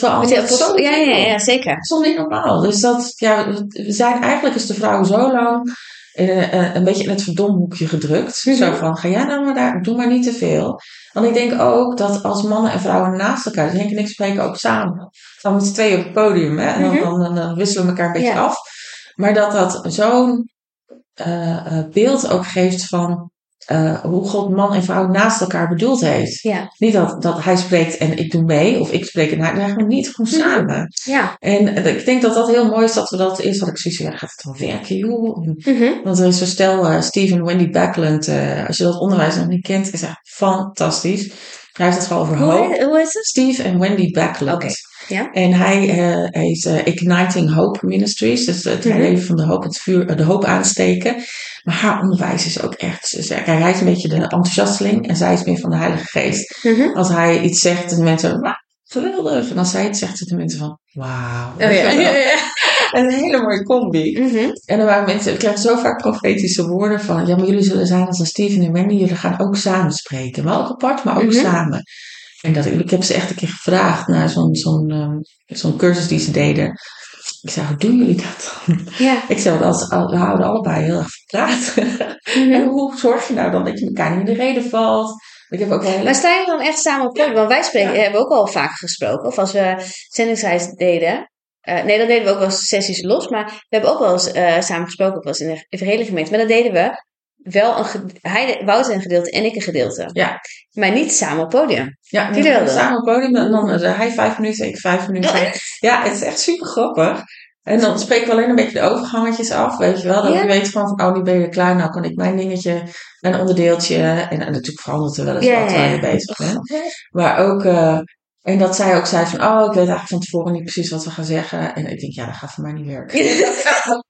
Speaker 2: zo
Speaker 1: ja, ja, ja, zeker.
Speaker 2: Niet normaal. Dus dat, ja, we zijn eigenlijk is de vrouw zo lang uh, een beetje in het verdomhoekje gedrukt. Mm -hmm. Zo van, ga jij nou maar daar, doe maar niet te veel. Want ik denk ook dat als mannen en vrouwen naast elkaar, dus Henk en ik spreken ook samen. Dan moeten twee op het podium, hè. En dan, mm -hmm. dan, dan, wisselen we elkaar een beetje ja. af. Maar dat dat zo'n uh, beeld ook geeft van uh, hoe God man en vrouw naast elkaar bedoeld heeft.
Speaker 1: Ja.
Speaker 2: Niet dat, dat hij spreekt en ik doe mee, of ik spreek en hij, maar niet gewoon samen.
Speaker 1: Ja.
Speaker 2: En ik denk dat dat heel mooi is dat we dat eerst had ik zoiets ja, gaat het wel werken, joh? Mm -hmm. Want er is zo stel, uh, Steve Wendy Backlund, uh, als je dat onderwijs nog niet kent, is echt fantastisch. Hij heeft het gewoon over hoop.
Speaker 1: Hoe is het?
Speaker 2: Steve en Wendy Backlund.
Speaker 1: Okay. Ja.
Speaker 2: En hij, uh, hij is uh, Igniting Hope Ministries, dus het -hmm. leven van de hoop, het vuur, de hoop aansteken. Maar haar onderwijs is ook echt sterk. Hij is een beetje de enthousiasteling en zij is meer van de Heilige Geest.
Speaker 1: Mm -hmm.
Speaker 2: Als hij iets zegt, dan mensen, geweldig. En als zij het zegt, zitten mensen van, wauw.
Speaker 1: Oh, ja. ja, ja.
Speaker 2: een hele mooie combi.
Speaker 1: Mm -hmm.
Speaker 2: En dan waren mensen, ik krijg zo vaak profetische woorden van, ja, maar jullie zullen zijn als een Steven en Wendy, jullie gaan ook samen spreken. Wel apart, maar ook mm -hmm. samen. En dat, ik heb ze echt een keer gevraagd naar zo'n zo'n um, zo'n cursus die ze deden. Ik zei, hoe doen jullie dat dan?
Speaker 1: Ja.
Speaker 2: Ik zei, als, we houden allebei heel erg verpraat. Mm -hmm. En hoe zorg je nou dan dat je elkaar niet in de reden valt? Ik heb ook wel
Speaker 1: Maar sta je dan echt samen op? Ja. Want wij spreken, ja. hebben ook al vaak gesproken. Of als we zendingsreis deden. Uh, nee, dan deden we ook wel sessies los. Maar we hebben ook wel eens uh, samen gesproken. Ook wel eens in de evangelie gemeente. Maar dat deden we wel een hij, Wouter een gedeelte en ik een gedeelte.
Speaker 2: Ja.
Speaker 1: Maar niet samen op podium.
Speaker 2: Ja, niet samen op podium. En dan uh, hij vijf minuten, ik vijf minuten. Oh, ja, het is echt super grappig. En dan spreken we alleen een beetje de overgangetjes af, weet je wel. Dat ja. je weet van, oh, nu ben je klaar. Nou kan ik mijn dingetje, een onderdeeltje. En, en natuurlijk verandert er wel eens wat waar je bezig bent. Maar ook... Uh, en dat zij ook zei van, oh, ik weet eigenlijk van tevoren niet precies wat we gaan zeggen. En ik denk, ja, dat gaat voor mij niet werken.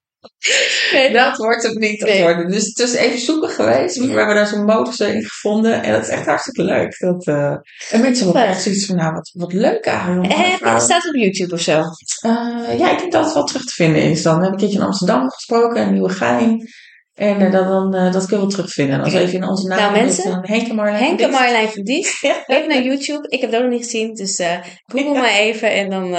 Speaker 2: Nee, dat wordt het niet nee. worden. Dus het is even zoeken geweest. We hebben daar zo'n modus in gevonden. En dat is echt hartstikke leuk. Dat, uh, en mensen hebben echt zoiets van, nou, wat, wat leuk eigenlijk.
Speaker 1: Eh, staat het op YouTube of zo?
Speaker 2: Uh, ja, ik denk dat het wel terug te vinden is dan. We hebben een keertje in Amsterdam gesproken, in Nieuwegein. En uh, dan, uh, dat kun je wel terugvinden. En als okay. even in onze naam...
Speaker 1: Nou mensen,
Speaker 2: dan Henke Marlijn
Speaker 1: Henke Marlijn van Diest. even naar YouTube. Ik heb dat nog niet gezien. Dus uh, google ja. maar even. En dan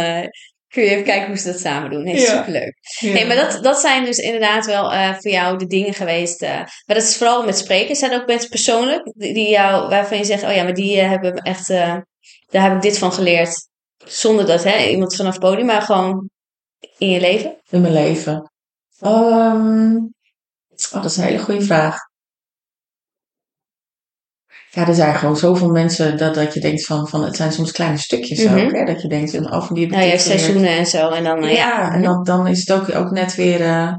Speaker 1: kun je even kijken hoe ze dat samen doen. Nee, superleuk. Ja. maar dat, dat zijn dus inderdaad wel uh, voor jou de dingen geweest. Uh, maar dat is vooral met spreken. Zijn er ook mensen persoonlijk die, jou, waarvan je zegt, oh ja, maar die uh, hebben echt, daar heb ik dit van geleerd. Zonder dat hè, iemand vanaf het podium, maar gewoon in je leven?
Speaker 2: In mijn leven. Um, oh, dat is een hele goede vraag. Ja, er zijn gewoon zoveel mensen dat, dat je denkt van, van het zijn soms kleine stukjes mm ook. Hè? Dat je denkt, van, oh, van die
Speaker 1: Nou, je hebt seizoenen en zo. En dan,
Speaker 2: ja, ja, en dan, dan is het ook, ook net weer... Uh,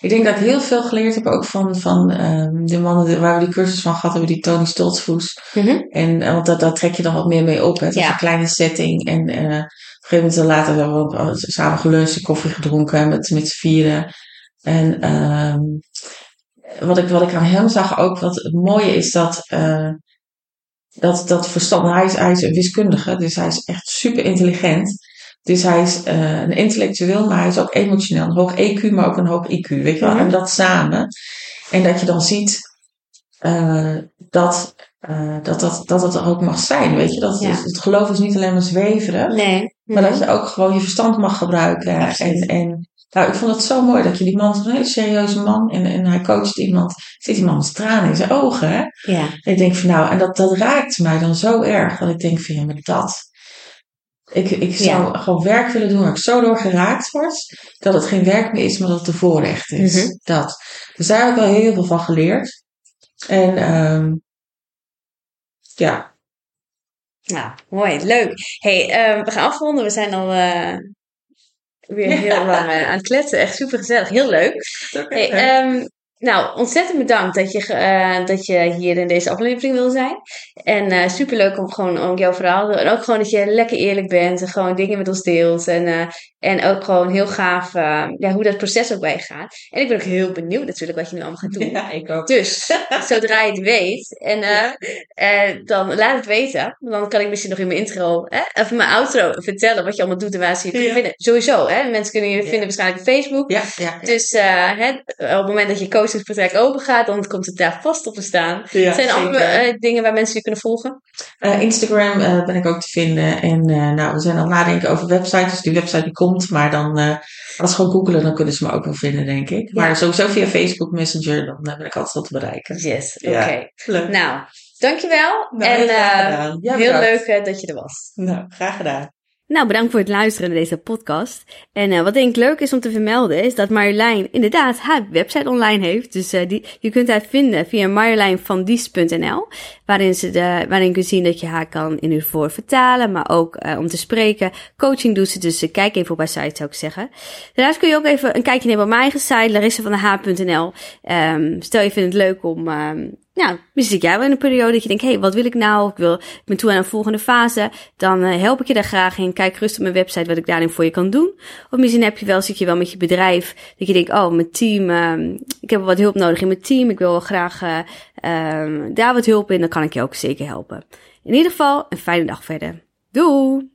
Speaker 2: ik denk dat ik heel veel geleerd heb ook van, van um, de mannen waar we die cursus van gehad hebben, die Tony Stoltzvoes. Mm -hmm. En uh, want dat, daar trek je dan wat meer mee op. Hè? Het ja. een kleine setting. En uh, op een gegeven moment later hebben we ook samen geluncht, koffie gedronken met, met z'n vieren. En um, wat, ik, wat ik aan hem zag ook, wat het mooie is dat dat, dat verstand, hij is, hij is een wiskundige, dus hij is echt super intelligent. Dus hij is uh, een intellectueel, maar hij is ook emotioneel. Een hoog EQ, maar ook een hoog IQ. Weet je wel? En dat samen. En dat je dan ziet uh, dat, uh, dat, dat, dat het er ook mag zijn. Weet je? Dat ja. het, geloof is niet alleen maar zweverig. Nee. Maar dat je ook gewoon je verstand mag gebruiken. En, en nou, ik vond het zo mooi dat je die man, een hele serieuze man, en, en hij coacht iemand, zit die man met tranen in zijn ogen. Hè? Ja. En ik denk van nou, en dat, dat raakt mij dan zo erg, dat ik denk van ja, met dat. Ik, ik zou gewoon werk willen doen waar ik zo door geraakt word, dat het geen werk meer is, maar dat het een voorrecht is. Mm-hmm. Dat. Dus daar heb ik wel heel veel van geleerd. En um, ja.
Speaker 1: Nou, mooi, leuk. hey, um, we gaan afronden. We zijn al uh, weer heel lang uh, aan het kletsen. Echt super gezellig. Heel leuk. Hey, um, nou, ontzettend bedankt dat je, uh, dat je hier in deze aflevering wil zijn. En uh, superleuk om gewoon om jouw verhaal En ook gewoon dat je lekker eerlijk bent en gewoon dingen met ons deelt. En, uh, en ook gewoon heel gaaf ja, hoe dat proces ook bij gaat. En ik ben ook heel benieuwd natuurlijk wat je nu allemaal gaat doen.
Speaker 2: Ja, ik ook.
Speaker 1: Dus, zodra je het weet, en, ja. dan laat het weten. Dan kan ik misschien nog in mijn intro, hè, of mijn outro vertellen wat je allemaal doet en waar ze je kunnen vinden. Sowieso, hè. Mensen kunnen je vinden waarschijnlijk op Facebook.
Speaker 2: Ja, ja,
Speaker 1: Dus hè, op het moment dat je coachingsvertrek open gaat, dan komt het daar vast op te staan. Ja, zijn er andere dingen waar mensen je kunnen volgen?
Speaker 2: Uh, Instagram uh, ben ik ook te vinden. En nou, we zijn al nadenken over websites. Dus die website die komt. Maar dan, als ze gewoon googelen, dan kunnen ze me ook wel vinden, denk ik. Ja. Maar sowieso via Facebook Messenger, dan ben ik altijd wat te bereiken.
Speaker 1: Yes, oké. Okay. Ja. Nou, dankjewel. Nou, en heel, heel leuk dat je er was.
Speaker 2: Nou, graag gedaan.
Speaker 1: Nou, bedankt voor het luisteren naar deze podcast. En uh, wat denk ik leuk is om te vermelden, is dat Marjolein inderdaad haar website online heeft. Dus uh, die, je kunt haar vinden via marjolijnvandies.nl, waarin, ze de, waarin je kunt zien dat je haar kan in uw voor vertalen, maar ook uh, om te spreken. Coaching doet ze, dus kijk even op haar site zou ik zeggen. Daarnaast kun je ook even een kijkje nemen op mijn eigen site, larissavandehaar.nl. Um, ehm, stel je vindt het leuk om um, nou, misschien zit jij wel in een periode dat je denkt, hey, wat wil ik nou? Ik, wil, ik ben toe aan een volgende fase. Dan uh, help ik je daar graag in. Kijk rustig op mijn website wat ik daarin voor je kan doen. Of misschien heb je wel, zit je wel met je bedrijf, dat je denkt, oh, mijn team, uh, ik heb wat hulp nodig in mijn team. Ik wil wel graag uh, daar wat hulp in. Dan kan ik je ook zeker helpen. In ieder geval, een fijne dag verder. Doei!